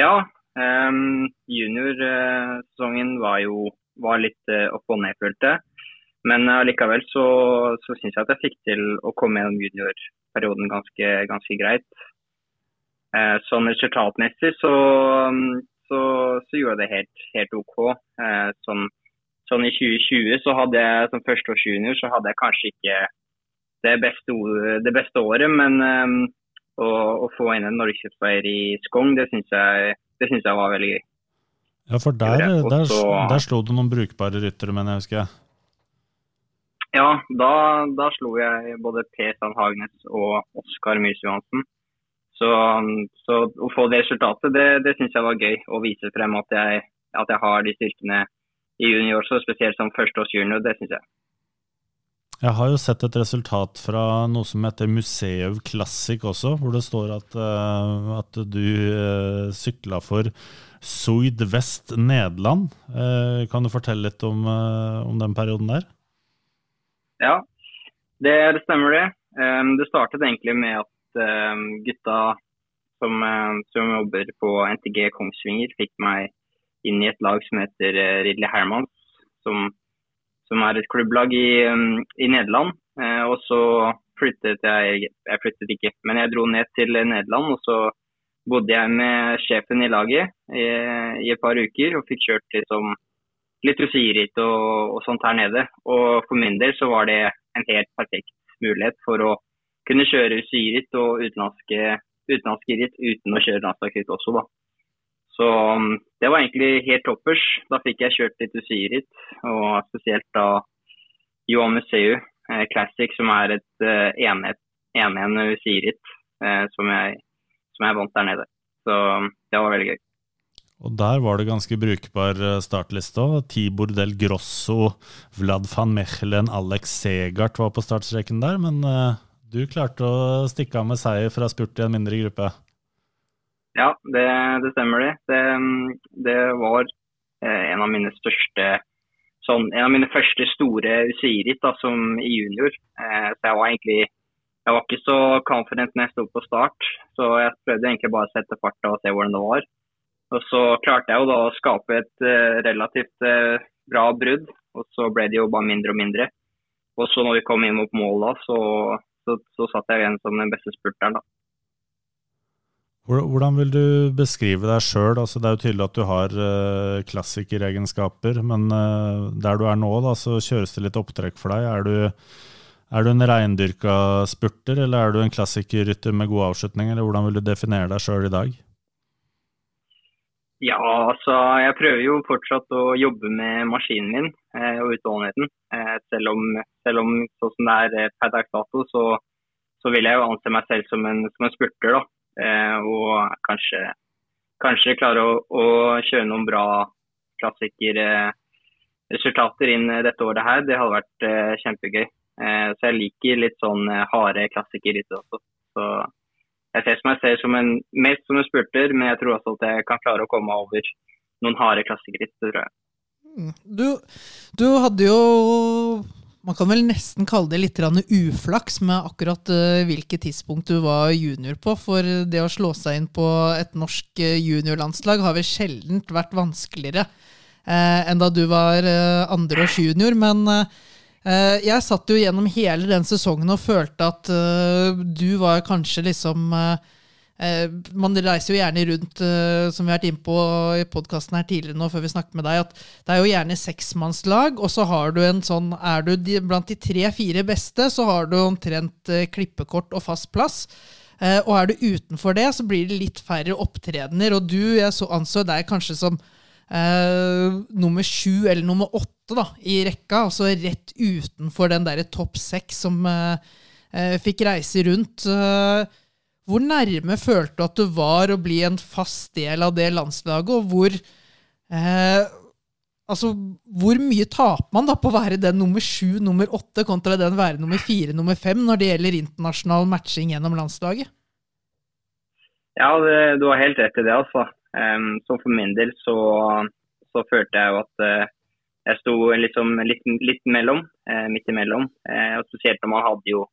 Ja. Um, Juniorsesongen var jo var litt uh, opp og ned, følte jeg. Men allikevel så, så syns jeg at jeg fikk til å komme gjennom junior perioden ganske, ganske greit. Eh, sånn resultatmessig så, så, så, gjorde jeg det helt, helt OK. Eh, sånn, sånn, i 2020 så hadde jeg som førsteårsjunior så hadde jeg kanskje ikke det beste, det beste året, men eh, å, å, få inn en norgescupseier i Skogn, det syns jeg, jeg, var veldig gøy. Ja, for der, der, der slo du noen brukbare ryttere, mener jeg, husker jeg. Ja, da, da slo jeg både Per Sand Hagnes og Oskar Mys Johansen. Så, så, å få det resultatet, det, det syns jeg var gøy. Å vise frem at jeg, at jeg har de styrkene i junior, også, spesielt som førsteårsjunior. Det syns jeg. Jeg har jo sett et resultat fra noe som heter Museum Classic også, hvor det står at, uh, at du uh, sykla for Suid Vest Nederland. Uh, kan du fortelle litt om, om den perioden der? Ja, det, stemmer det. Um, det startet egentlig med at um, gutta som, som, jobber på NTG Kongsvinger, fikk meg inn i et lag som heter uh, Ridley Hermans, som, som, er et klubblag i, i Nederland. Uh, og så flyttet jeg Jeg flyttet ikke, men jeg dro ned til Nederland. Og så bodde jeg med sjefen i laget i, i et par uker og fikk kjørt liksom litt usiritt og, og, sånt her nede. Og for min del så var det en helt perfekt mulighet for å kunne kjøre usiritt og utenlandske, utenlandske ritt uten å kjøre landslagsritt også, da. Så um, det var egentlig helt toppers. Da fikk jeg kjørt litt usiritt, og spesielt da Johan Museu eh, Classic, som er et eh, enhet, enhjende usiritt eh, som, som jeg vant der nede. Så um, det var veldig gøy. Og der var det ganske brukbar eh, startliste òg. Tibor del Grosso, Vlad van Mechelen, Alex Segart var på startstreken der. Men uh, du klarte å stikke av med seier fra spurt i en mindre gruppe? Ja, det, det stemmer det. det. det. var eh, en av mine største sånn, En av mine første store UCI-ritt som i junior. Eh, så jeg var egentlig jeg var ikke så confident når jeg sto på start. Så jeg prøvde egentlig bare å sette farta og se hvordan det var. Og så klarte jeg jo da å skape et uh, relativt uh, bra brudd, og så ble det jo bare mindre og mindre. og så når vi kom inn mot mål da, så, så, så satt jeg igjen som den beste spurteren. da. Hvordan vil du beskrive deg sjøl? Altså, det er jo tydelig at du har uh, klassikeregenskaper, men uh, der du er nå, da, så kjøres det litt opptrekk for deg. Er du, er du en reindyrka spurter, eller er du en klassikerrytter med god avslutning, eller hvordan vil du definere deg sjøl i dag? Ja, altså jeg prøver jo fortsatt å jobbe med maskinen min eh, og utholdenheten. Eh, selv, om, selv om sånn som det er eh, per dags dato, så, så vil jeg jo anse meg selv som en, som en spurter. da. Eh, og kanskje, kanskje klare å, å kjøre noen bra klassikerresultater inn dette året her. Det hadde vært eh, kjempegøy. Eh, så jeg liker litt sånn eh, harde klassikerritt også. Så jeg ser meg selv som en, mest som en spurter, men jeg tror også at jeg kan klare å komme over noen harde klassikeritt. Tror jeg. Du, du hadde jo Man kan vel nesten kalle det litt uflaks med akkurat eh, hvilket tidspunkt du var junior på. For det å slå seg inn på et norsk eh, juniorlandslag har vel sjelden vært vanskeligere eh, enn da du var andreårs junior. Men jeg satt jo gjennom hele den sesongen og følte at eh, du var kanskje liksom eh, Eh, man reiser jo gjerne rundt, eh, som vi har vært inne på i podkasten her tidligere nå, før vi snakket med deg, at det er jo gjerne seksmannslag, og så har du en sånn Er du blant de tre-fire beste, så har du omtrent eh, klippekort og fast plass. Eh, og er du utenfor det, så blir det litt færre opptredener. Og du, jeg så, anså deg kanskje som eh, nummer sju eller nummer åtte da, i rekka, altså rett utenfor den derre topp seks som uh, uh, fikk reise rundt. Hvor nærme følte du at du var å bli en fast del av det landslaget, og hvor Altså, hvor mye taper man da på å være den nummer sju, nummer åtte, kontra den være nummer fire, nummer fem, når det gjelder internasjonal matching gjennom landslaget? Ja, det, du har helt rett i det. altså. Um, så for min del så, så følte jeg jo at uh, jeg sto liksom litt, litt mellom, uh, midt imellom. Uh, og spesielt når man hadde jo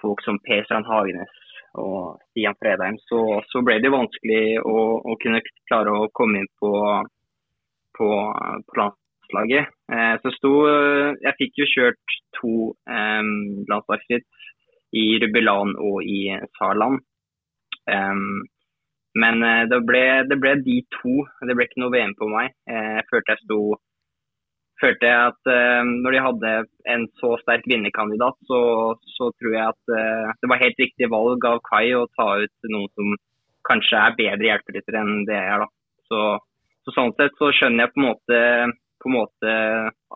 folk som Per Strand Hagenes og Stian Fredheim, så, så ble det vanskelig å, å, kunne klare å komme inn på, på, på landslaget. Så sto, Jeg fikk jo kjørt to um, landslagsritt i Rubilan og i Saarland. Um, men uh, det ble, det ble, de to. Det ble ikke noe VM på meg. Uh, jeg følte jeg sto følte jeg at uh, når de hadde en så sterk vinnerkandidat, så, så tror jeg at det var helt riktig valg av Kai å ta ut noen som kanskje er bedre hjelperyttere enn det jeg er. da. Så, så, Sånn sett så skjønner jeg på en måte, på en måte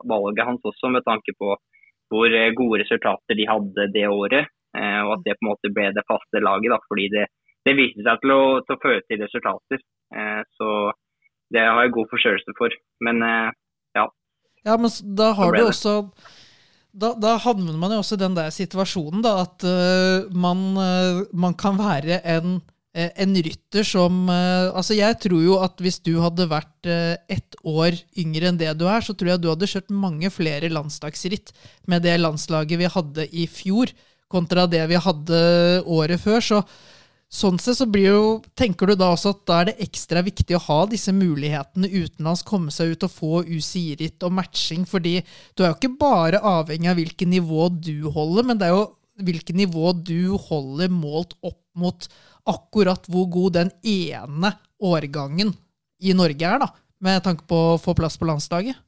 valget hans også, med tanke på hvor gode resultater de hadde det året. og at det på en måte ble det faste laget. da, fordi det det viste seg til å, til å føre til resultater. Eh, så det har jeg god forståelse for. Men eh, ja. Ja, men da har du også da, da havner man jo også i den der situasjonen da, at uh, man, uh, man kan være en, uh, en rytter som Altså, jeg tror jo at hvis du hadde vært ett år yngre enn det du er, så tror jeg du hadde kjørt mange flere landsdagsritt med det landslaget vi hadde i fjor, kontra det vi hadde året før. Så Sånn sett så blir jo, tenker du da også at da er det ekstra viktig å ha disse mulighetene utenlands, komme seg ut og få UCI-ritt og matching, fordi du er jo ikke bare avhengig av hvilket nivå du holder, men det er jo hvilket nivå du holder målt opp mot akkurat hvor god den ene årgangen i Norge er, da, med tanke på å få plass på landslaget.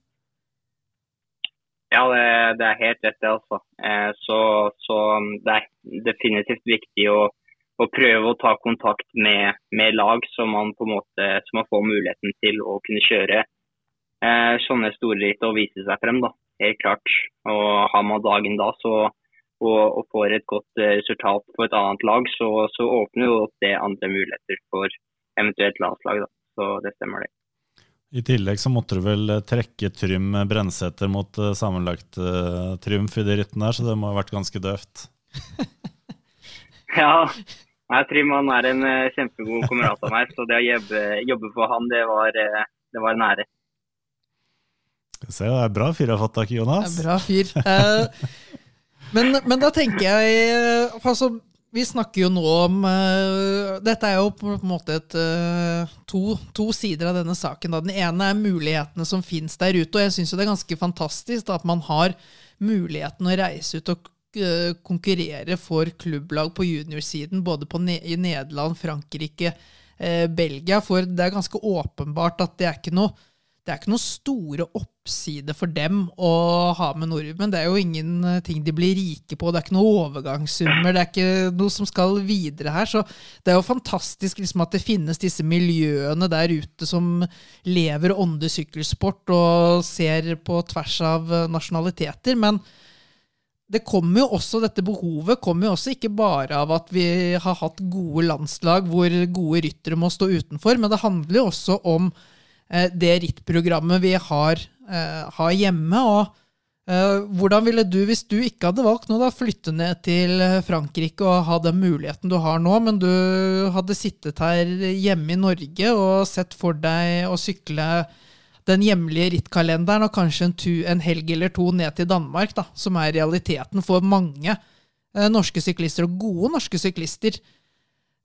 Ja, det, det er helt rett det, altså. Eh, så, så det er definitivt viktig å, å prøve å ta kontakt med, med lag som man på en måte som man får muligheten til å kunne kjøre eh, sånne store ritt og vise seg frem. da, Helt klart. Og Har man dagen da så, og, og får et godt eh, resultat på et annet lag, så, så åpner jo det andre muligheter for eventuelt landslag. da, Så det stemmer det. I tillegg så måtte du vel eh, trekke Trym Brensæter mot eh, sammenlagt Trymf i de rittene her, så det må ha vært ganske døvt. Ja, Nei, Trym han er en eh, kjempegod kamerat av meg, så det å jobbe, jobbe for han, det var, eh, det var en ære. Skal vi se, det er bra fyr jeg har fått tak i, Jonas. Det er bra fyr. Eh, men, men da tenker jeg eh, for altså, Vi snakker jo nå om eh, Dette er jo på en måte et, eh, to, to sider av denne saken. Da. Den ene er mulighetene som finnes der ute. Og jeg syns det er ganske fantastisk da, at man har muligheten å reise ut og konkurrere for klubblag på juniorsiden, både på ne i Nederland, Frankrike, eh, Belgia. For det er ganske åpenbart at det er ikke noe det er ikke noe store oppside for dem å ha med nordmenn. Det er jo ingenting de blir rike på. Det er ikke noe overgangssummer. Det er ikke noe som skal videre her. Så det er jo fantastisk liksom, at det finnes disse miljøene der ute som lever og ånder sykkelsport og ser på tvers av nasjonaliteter. Men det kommer jo også, dette behovet kommer jo også ikke bare av at vi har hatt gode landslag hvor gode ryttere må stå utenfor, men det handler jo også om Eh, det rittprogrammet vi har, eh, har hjemme. og Uh, hvordan ville du, hvis du ikke hadde valgt nå, da, flytte ned til Frankrike og ha den muligheten du har nå, men du hadde sittet her hjemme i Norge og sett for deg å sykle den hjemlige rittkalenderen og kanskje en, tu, en, helg eller to ned til Danmark, da, som er realiteten for mange eh, norske syklister, og gode norske syklister.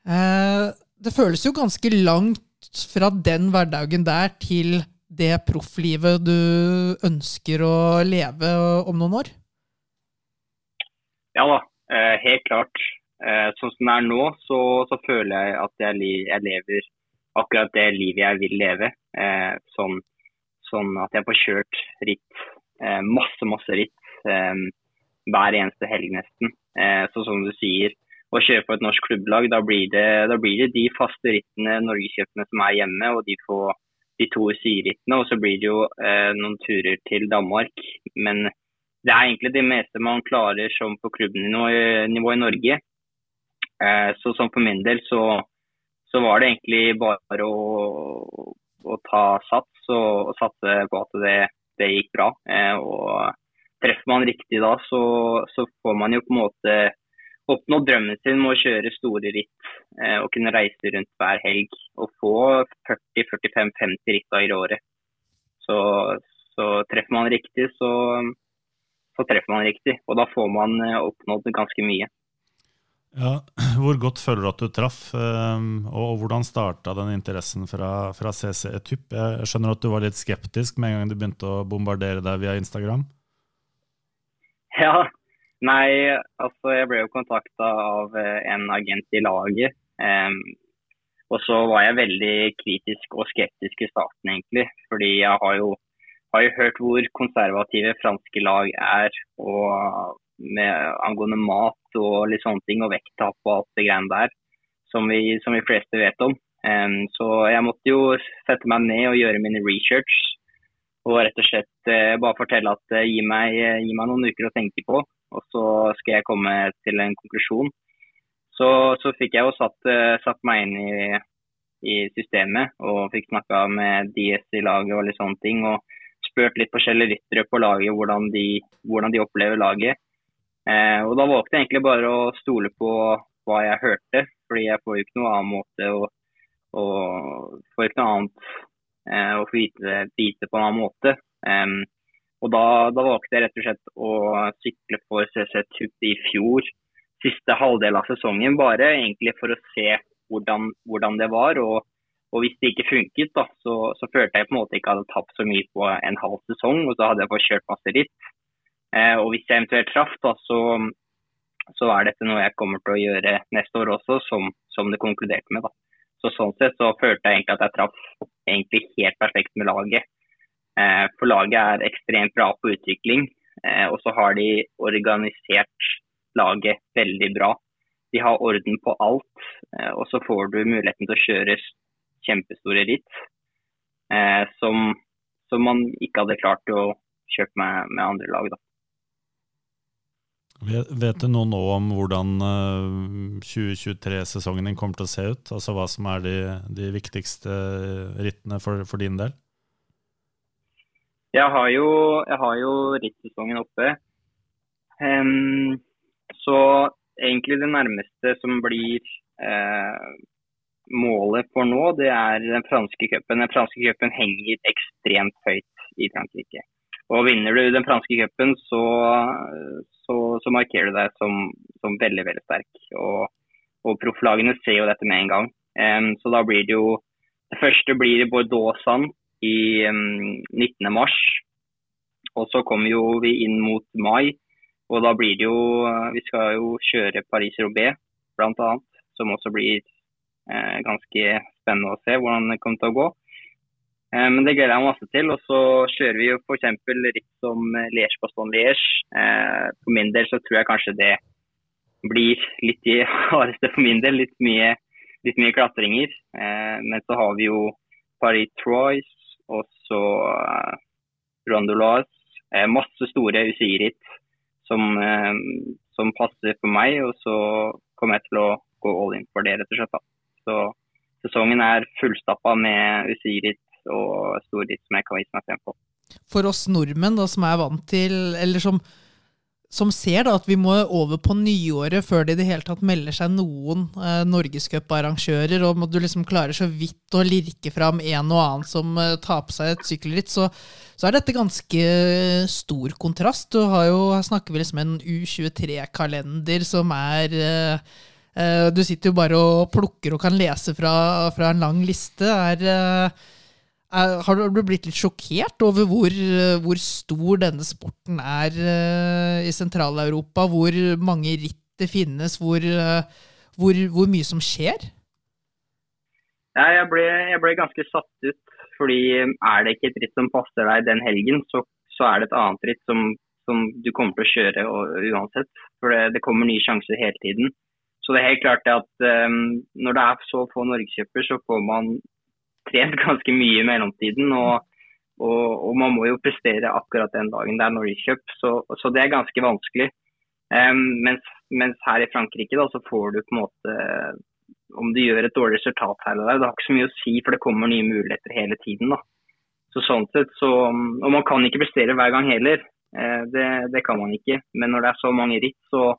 Eh, det føles jo ganske langt fra den hverdagen der til det profflivet du ønsker å leve om noen år? Ja da, eh, helt klart. Eh, sånn som det er nå, så, så føler jeg at jeg, jeg, lever akkurat det livet jeg vil leve. Eh, sånn, sånn at jeg får kjørt ritt, masse, masse ritt hver eneste helg nesten. Så som du sier, å kjøre på et norsk klubblag. Da blir det, da blir det de faste rittene, norgescupene som er hjemme, og de, får, de to siderittene. Og så blir det jo eh, noen turer til Danmark. Men det er egentlig det meste man klarer som på klubbnivå nivå i Norge. Eh, så som for min del så, så, var det egentlig bare å, å ta sats og, og, satse på at det, det gikk bra. Eh, og treffer man riktig da, så, så får man jo på en måte oppnådd drømmen sin med å kjøre store ritt eh, og kunne reise rundt hver helg og få 40-45-50 ritt i året. Så, så, treffer man riktig, så, så, treffer man riktig. Og da får man eh, oppnådd ganske mye. Ja, Hvor godt føler du at du traff, eh, og hvordan starta den interessen fra, fra CC Etyp? Jeg skjønner at du var litt skeptisk med en gang du begynte å bombardere deg via Instagram? Ja, Nei, altså jeg ble jo kontakta av eh, en agent i laget. Um, og så var jeg veldig kritisk og skeptisk i starten, egentlig. Fordi jeg har jo, har jo hørt hvor konservative franske lag er og med angående mat og litt sånne ting, og vekttap og alt det greiene der, som vi, som vi fleste vet om. Um, så jeg måtte jo sette meg ned og gjøre mine research. Og rett og slett uh, bare fortelle at uh, gi, meg, uh, gi meg noen uker å tenke på og så skal jeg komme til en konklusjon. Så, så fikk jeg jo satt, satt meg inn i, i, systemet og fikk snakka med DS i laget og litt sånne ting. Og spurt litt forskjellige ryttere på laget hvordan de, hvordan de opplever laget. Eh, og da valgte jeg egentlig bare å stole på hva jeg hørte, fordi jeg får jo ikke noe annen måte å, å får ikke noe annet eh, å få vite, vite, på en annen måte. Eh, og da, da, valgte jeg rett og slett å sykle for CC Tup i fjor, siste halvdel av sesongen, bare egentlig for å se hvordan, hvordan det var. Og, og, hvis det ikke funket, da, så, så, følte jeg på en måte ikke hadde tapt så mye på en halv sesong, og så hadde jeg fått kjørt masse ritt. Eh, og hvis jeg eventuelt traff, da, så, så, er dette noe jeg kommer til å gjøre neste år også, som, som det konkluderte med. da. Så Sånn sett så følte jeg egentlig at jeg traff egentlig helt perfekt med laget. Eh, for laget er ekstremt bra på utvikling, eh, og så har de organisert laget veldig bra. De har orden på alt, og så får du muligheten til å kjøre kjempestore ritt som, som man ikke hadde klart å kjøpe med, med andre lag. da. Vet du noe nå om hvordan 2023-sesongen din kommer til å se ut? Altså hva som er de, de viktigste rittene for, for, din del? Jeg har jo, jeg har jo rittsesongen oppe. Um, så egentlig det nærmeste som blir uh, målet for nå, det er den franske cupen. Den franske cupen henger ekstremt høyt i Frankrike. Og Vinner du den franske cupen, så, så, så, markerer du deg som, som veldig veldig sterk. Og, og profflagene ser jo dette med en gang. Um, så da blir det jo Det første blir Bordeaux-Sand i um, 19. mars. og så kommer jo vi inn mot mai, og da blir det jo Vi skal jo kjøre Paris-Roubais bl.a., som også blir eh, ganske spennende å se hvordan det kommer til å gå. Eh, men det gleder jeg meg masse til. Og så kjører vi jo f.eks. ritt som Liège-Baston-Liège. Eh, for min del så tror jeg kanskje det blir litt i hardeste for min del. Litt mye, litt mye klatringer. Eh, men så har vi jo Paris-Troyes og så Rondolas. Eh, masse store UCI-ritt som, eh, som passer for meg. Og så kommer jeg til å gå all in for det, rett og slett. Så sesongen er fullstappa med UCI-ritt og stor storritt som jeg kan vise meg frem på. For oss nordmenn da, som er vant til, eller som, som ser da, at vi må over på nyåret før det i det hele tatt melder seg noen eh, norgescuparrangører, og må du liksom klare så vidt å lirke fram en og annen som eh, tar på seg et sykkelritt, så, så er dette ganske stor kontrast. Du har jo, her snakker vi liksom en U23-kalender som er eh, eh, Du sitter jo bare og plukker og kan lese fra, fra en lang liste. er... Eh, er, har du blitt litt sjokkert over hvor, hvor stor denne sporten er uh, i Sentral-Europa? Hvor mange ritt det finnes? Hvor, uh, hvor, hvor, mye som skjer? Ja, jeg, ble, jeg ble, ganske satt ut. Fordi er det ikke et ritt som passer deg den helgen, så, så er det et annet ritt som, som, du kommer til å kjøre og, uansett. For det, det, kommer nye sjanser hele tiden. Så det er helt klart at um, når det er så få norgescuper, så får man trent ganske mye i mellomtiden. Og, og, og, man må jo prestere akkurat den dagen det er Norwich Cup, så, så, det er ganske vanskelig. Um, mens, mens, her i Frankrike da, så får du på en måte Om du gjør et dårlig resultat her eller der, det har ikke så mye å si, for det kommer nye muligheter hele tiden. da. Så sånn sett, så, Og man kan ikke prestere hver gang heller. Uh, det, det, kan man ikke. Men når det er så mange ritt, så,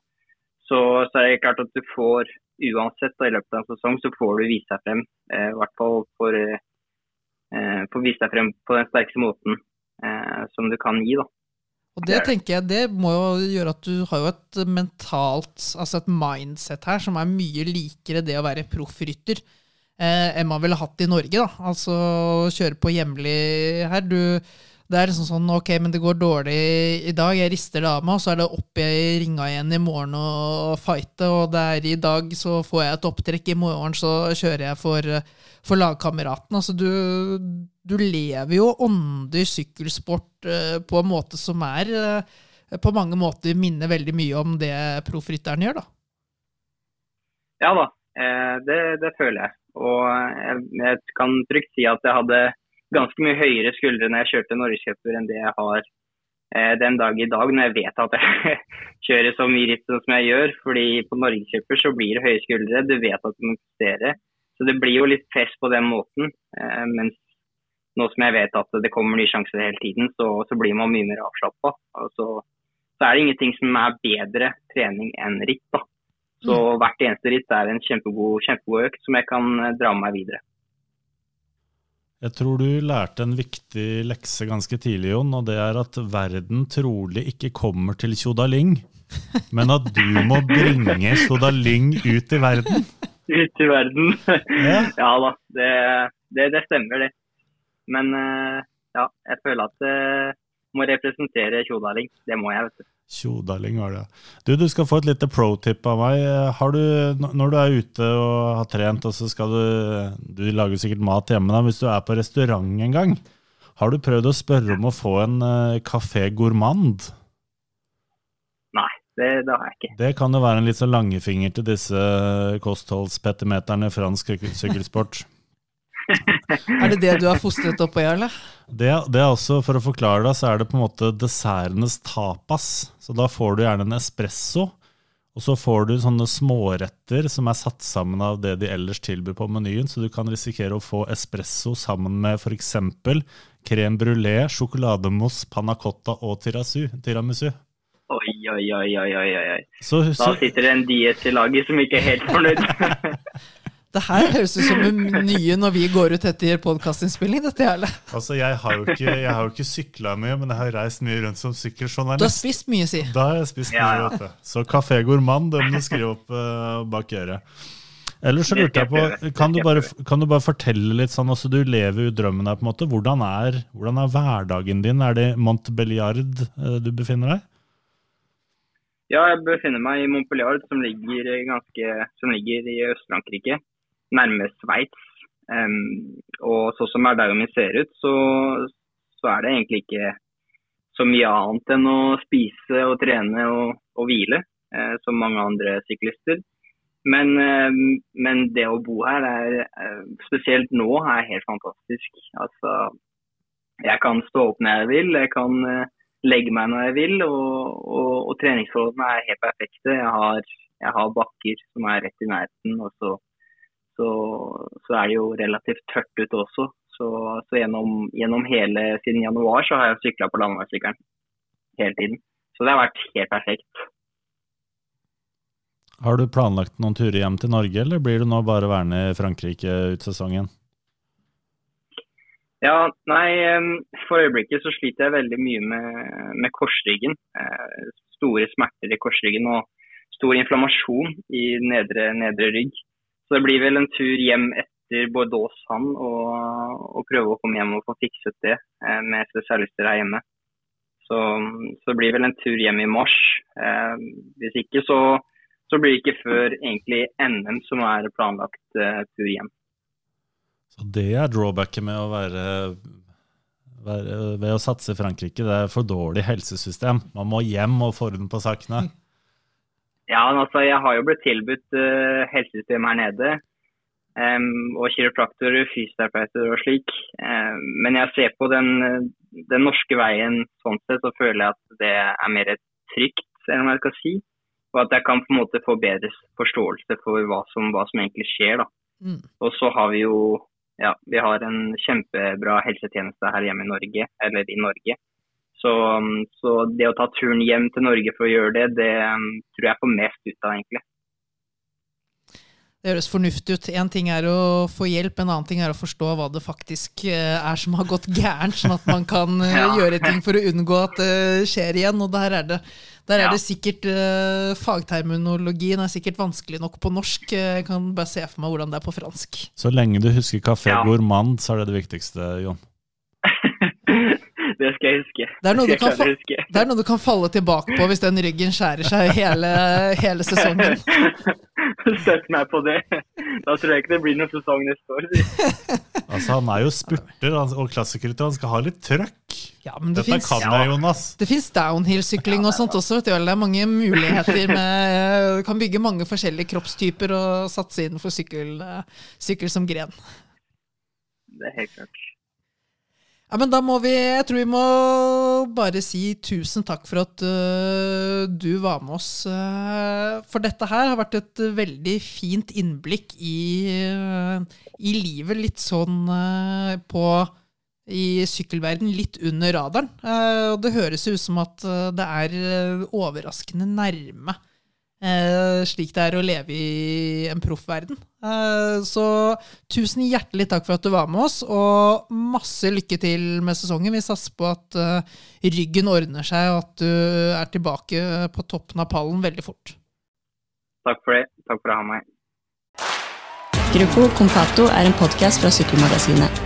så, så er det klart at du får uansett da, i løpet av en sesong så får du vise deg frem. Eh, I hvert fall for, eh, for vise deg frem på den sterkeste måten eh, som du kan gi. da. Og det tenker jeg, det må jo gjøre at du har jo et mentalt, altså et mindset her som er mye likere det å være proffrytter eh, enn man ville hatt i Norge. da. Altså kjøre på hjemlig her. Du det er liksom sånn ok, men det går dårlig i dag, jeg rister det av meg, og så er det opp i ringa igjen i morgen og fighte, og det er i dag så får jeg et opptrekk, i morgen så kjører jeg for, for lagkameraten. Altså du, du, lever jo ånder sykkelsport uh, på en måte som er uh, på mange måter minner veldig mye om det proffrytteren gjør, da. Ja da, eh, det, det, føler jeg. Og jeg, jeg kan trygt si at jeg hadde ganske mye høyere skuldre når jeg kjørte norgescuper enn det jeg har eh, den dag i dag, når jeg vet at jeg kjører så mye ritt som jeg gjør. fordi på norgescuper så blir det høye skuldre, du vet at du må prestere. Så det blir jo litt press på den måten. Eh, mens nå som jeg vet at det kommer nye sjanser hele tiden, så, så blir man mye mer avslappa. Så, så, er det ingenting som er bedre trening enn ritt. da. Så mm. hvert eneste ritt er en kjempegod, kjempegod økt som jeg kan eh, dra med meg videre. Jeg tror du lærte en viktig lekse ganske tidlig, Jon, og det er at verden trolig ikke kommer til Tjodaling, men at du må bringe Tjodaling ut i verden. Ut i verden. Ja, ja da, det, det, det, stemmer det. Men eh, ja, jeg føler at jeg må representere Tjodaling. Det må jeg, vet du. Tjodaling var det. Du, du skal få et lite pro-tip av meg. Har du, når du er ute og har trent, og så skal du Du lager sikkert mat hjemme, da. Hvis du er på restaurant en gang, har du prøvd å spørre om å få en uh, kafé gourmand? Nei, det, det, har jeg ikke. Det kan jo være en litt så langefinger til disse kostholdspetimeterne i fransk sykkelsport er det det du har fostret opp på, Jarle? Det, det, er også, For å forklare det, så er det på en måte dessertenes tapas. Så da får du gjerne en espresso, og så får du sånne småretter som er satt sammen av det de ellers tilbyr på menyen. Så du kan risikere å få espresso sammen med f.eks. crème brulé, sjokolademousse, panna cotta og tiramisu. Oi, oi, oi, oi, oi. Så, så, da sitter det en diett i laget som ikke er helt fornøyd. Det her høres ut som nye når vi går ut etter podkastinnspilling. dette hele. Altså, Jeg har jo ikke, jeg har jo ikke sykla mye, men jeg har reist mye rundt som sykkeljournalist. Du har spist mye, si. Da har jeg spist mye, ja, vet du. Så Kafé Gourmand det må du skrive opp uh, bak øret. Ellers så lurte jeg på, kan du, bare, kan du bare fortelle litt sånn, altså du lever jo drømmen her på en måte. Hvordan er, hvordan er hverdagen din? Er det Montbelliard uh, du befinner deg? Ja, jeg befinner meg i Montpelliard, som ligger, ganske, som ligger i Øst-Frankrike, nærme Sveits. Um, og sånn som hverdagen min ser ut, så, så er det egentlig ikke så mye annet enn å spise og trene og, og hvile, uh, som mange andre syklister. Men, uh, men det å bo her, er, uh, spesielt nå, er helt fantastisk. Altså, jeg kan stå opp når jeg vil, jeg kan eh, legge meg når jeg vil, og, og, og treningsforholdene er helt perfekte. Jeg har, jeg har bakker som er rett i nærheten, og så, så, så er det jo relativt tørt ute også. Så, så gjennom, gjennom hele siden januar så har jeg sykla på landeveissykkelen hele tiden. Så det har vært helt perfekt. Har du planlagt noen turer hjem til Norge, eller blir du nå bare værende i Frankrike ut sesongen? Ja, nei, For øyeblikket så sliter jeg veldig mye med, med korsryggen. Eh, store smerter i korsryggen og stor inflammasjon i nedre, nedre rygg. Så det blir vel en tur hjem etter Bordeaux-Sand og, og prøve å komme hjem og få fikset det eh, med spesialister her hjemme. Så, så det blir vel en tur hjem i mars. Eh, hvis ikke så, så blir det ikke før egentlig NM som er planlagt eh, tur hjem. Så det er drawbacket med å være, være ved å satse i Frankrike. Det er for dårlig helsesystem. Man må hjem og få orden på sakene. Ja, altså, jeg har jo blitt tilbudt uh, helsesystem her nede. Um, og kiropraktorer, fysioterapeuter og slik. Um, men jeg ser på den, eh, den norske veien sånn sett, så føler jeg at det er mer trygt, enn hva jeg skal si. Og at jeg kan på en måte få bedre forståelse for hva som, hva som egentlig skjer. da. Mm. Og så har vi jo ja, vi har en kjempebra helsetjeneste her hjemme i Norge, eller i Norge. Så, um, så det å ta turen hjem til Norge for å gjøre det, det um, tror jeg får mest ut av, egentlig. Det høres fornuftig ut. Én ting er å få hjelp, en annen ting er å forstå hva det faktisk eh, er som har gått gærent, sånn at man kan eh, Ja. gjøre ting for å unngå at det skjer igjen. Og der er det, der er Ja. det sikkert eh, Fagterminologien er sikkert vanskelig nok på norsk. Jeg kan bare se for meg hvordan det er på fransk. Så lenge du husker Café Ja. Gourmand, så er det det viktigste, Jon. Det skal jeg huske. Det er klare huske. Det er noe du kan falle tilbake på hvis den ryggen skjærer seg hele, hele sesongen. Sett meg på det. Da tror jeg ikke det blir noen sesong neste år. Altså, han er jo spurter og klassikerrytter, han skal ha litt trøkk. Ja, men det Dette finnes, kan jeg, Jonas. Det fins downhill-sykling og sånt også. vet du. Det er mange muligheter med Du kan bygge mange forskjellige kroppstyper og satse innenfor sykkel, eh, sykkel som gren. Det er helt klart. Ja, men da må vi Jeg tror vi må bare si tusen takk for at uh, du var med oss. Uh, for dette her har vært et veldig fint innblikk i, uh, i livet litt sånn på i sykkelverden litt under radaren. Og det høres ut som at det er overraskende nærme eh, slik det er å leve i en proffverden. Eh, så tusen hjertelig takk for at du var med oss, og masse lykke til med sesongen. Vi satser på at eh, ryggen ordner seg, og at du er tilbake på toppen av pallen veldig fort. Takk for det. Takk for å ha meg. Gruppo Compato er en podkast fra Sykkelmagasinet.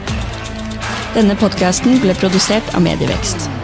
Denne podkasten ble produsert av Medievekst.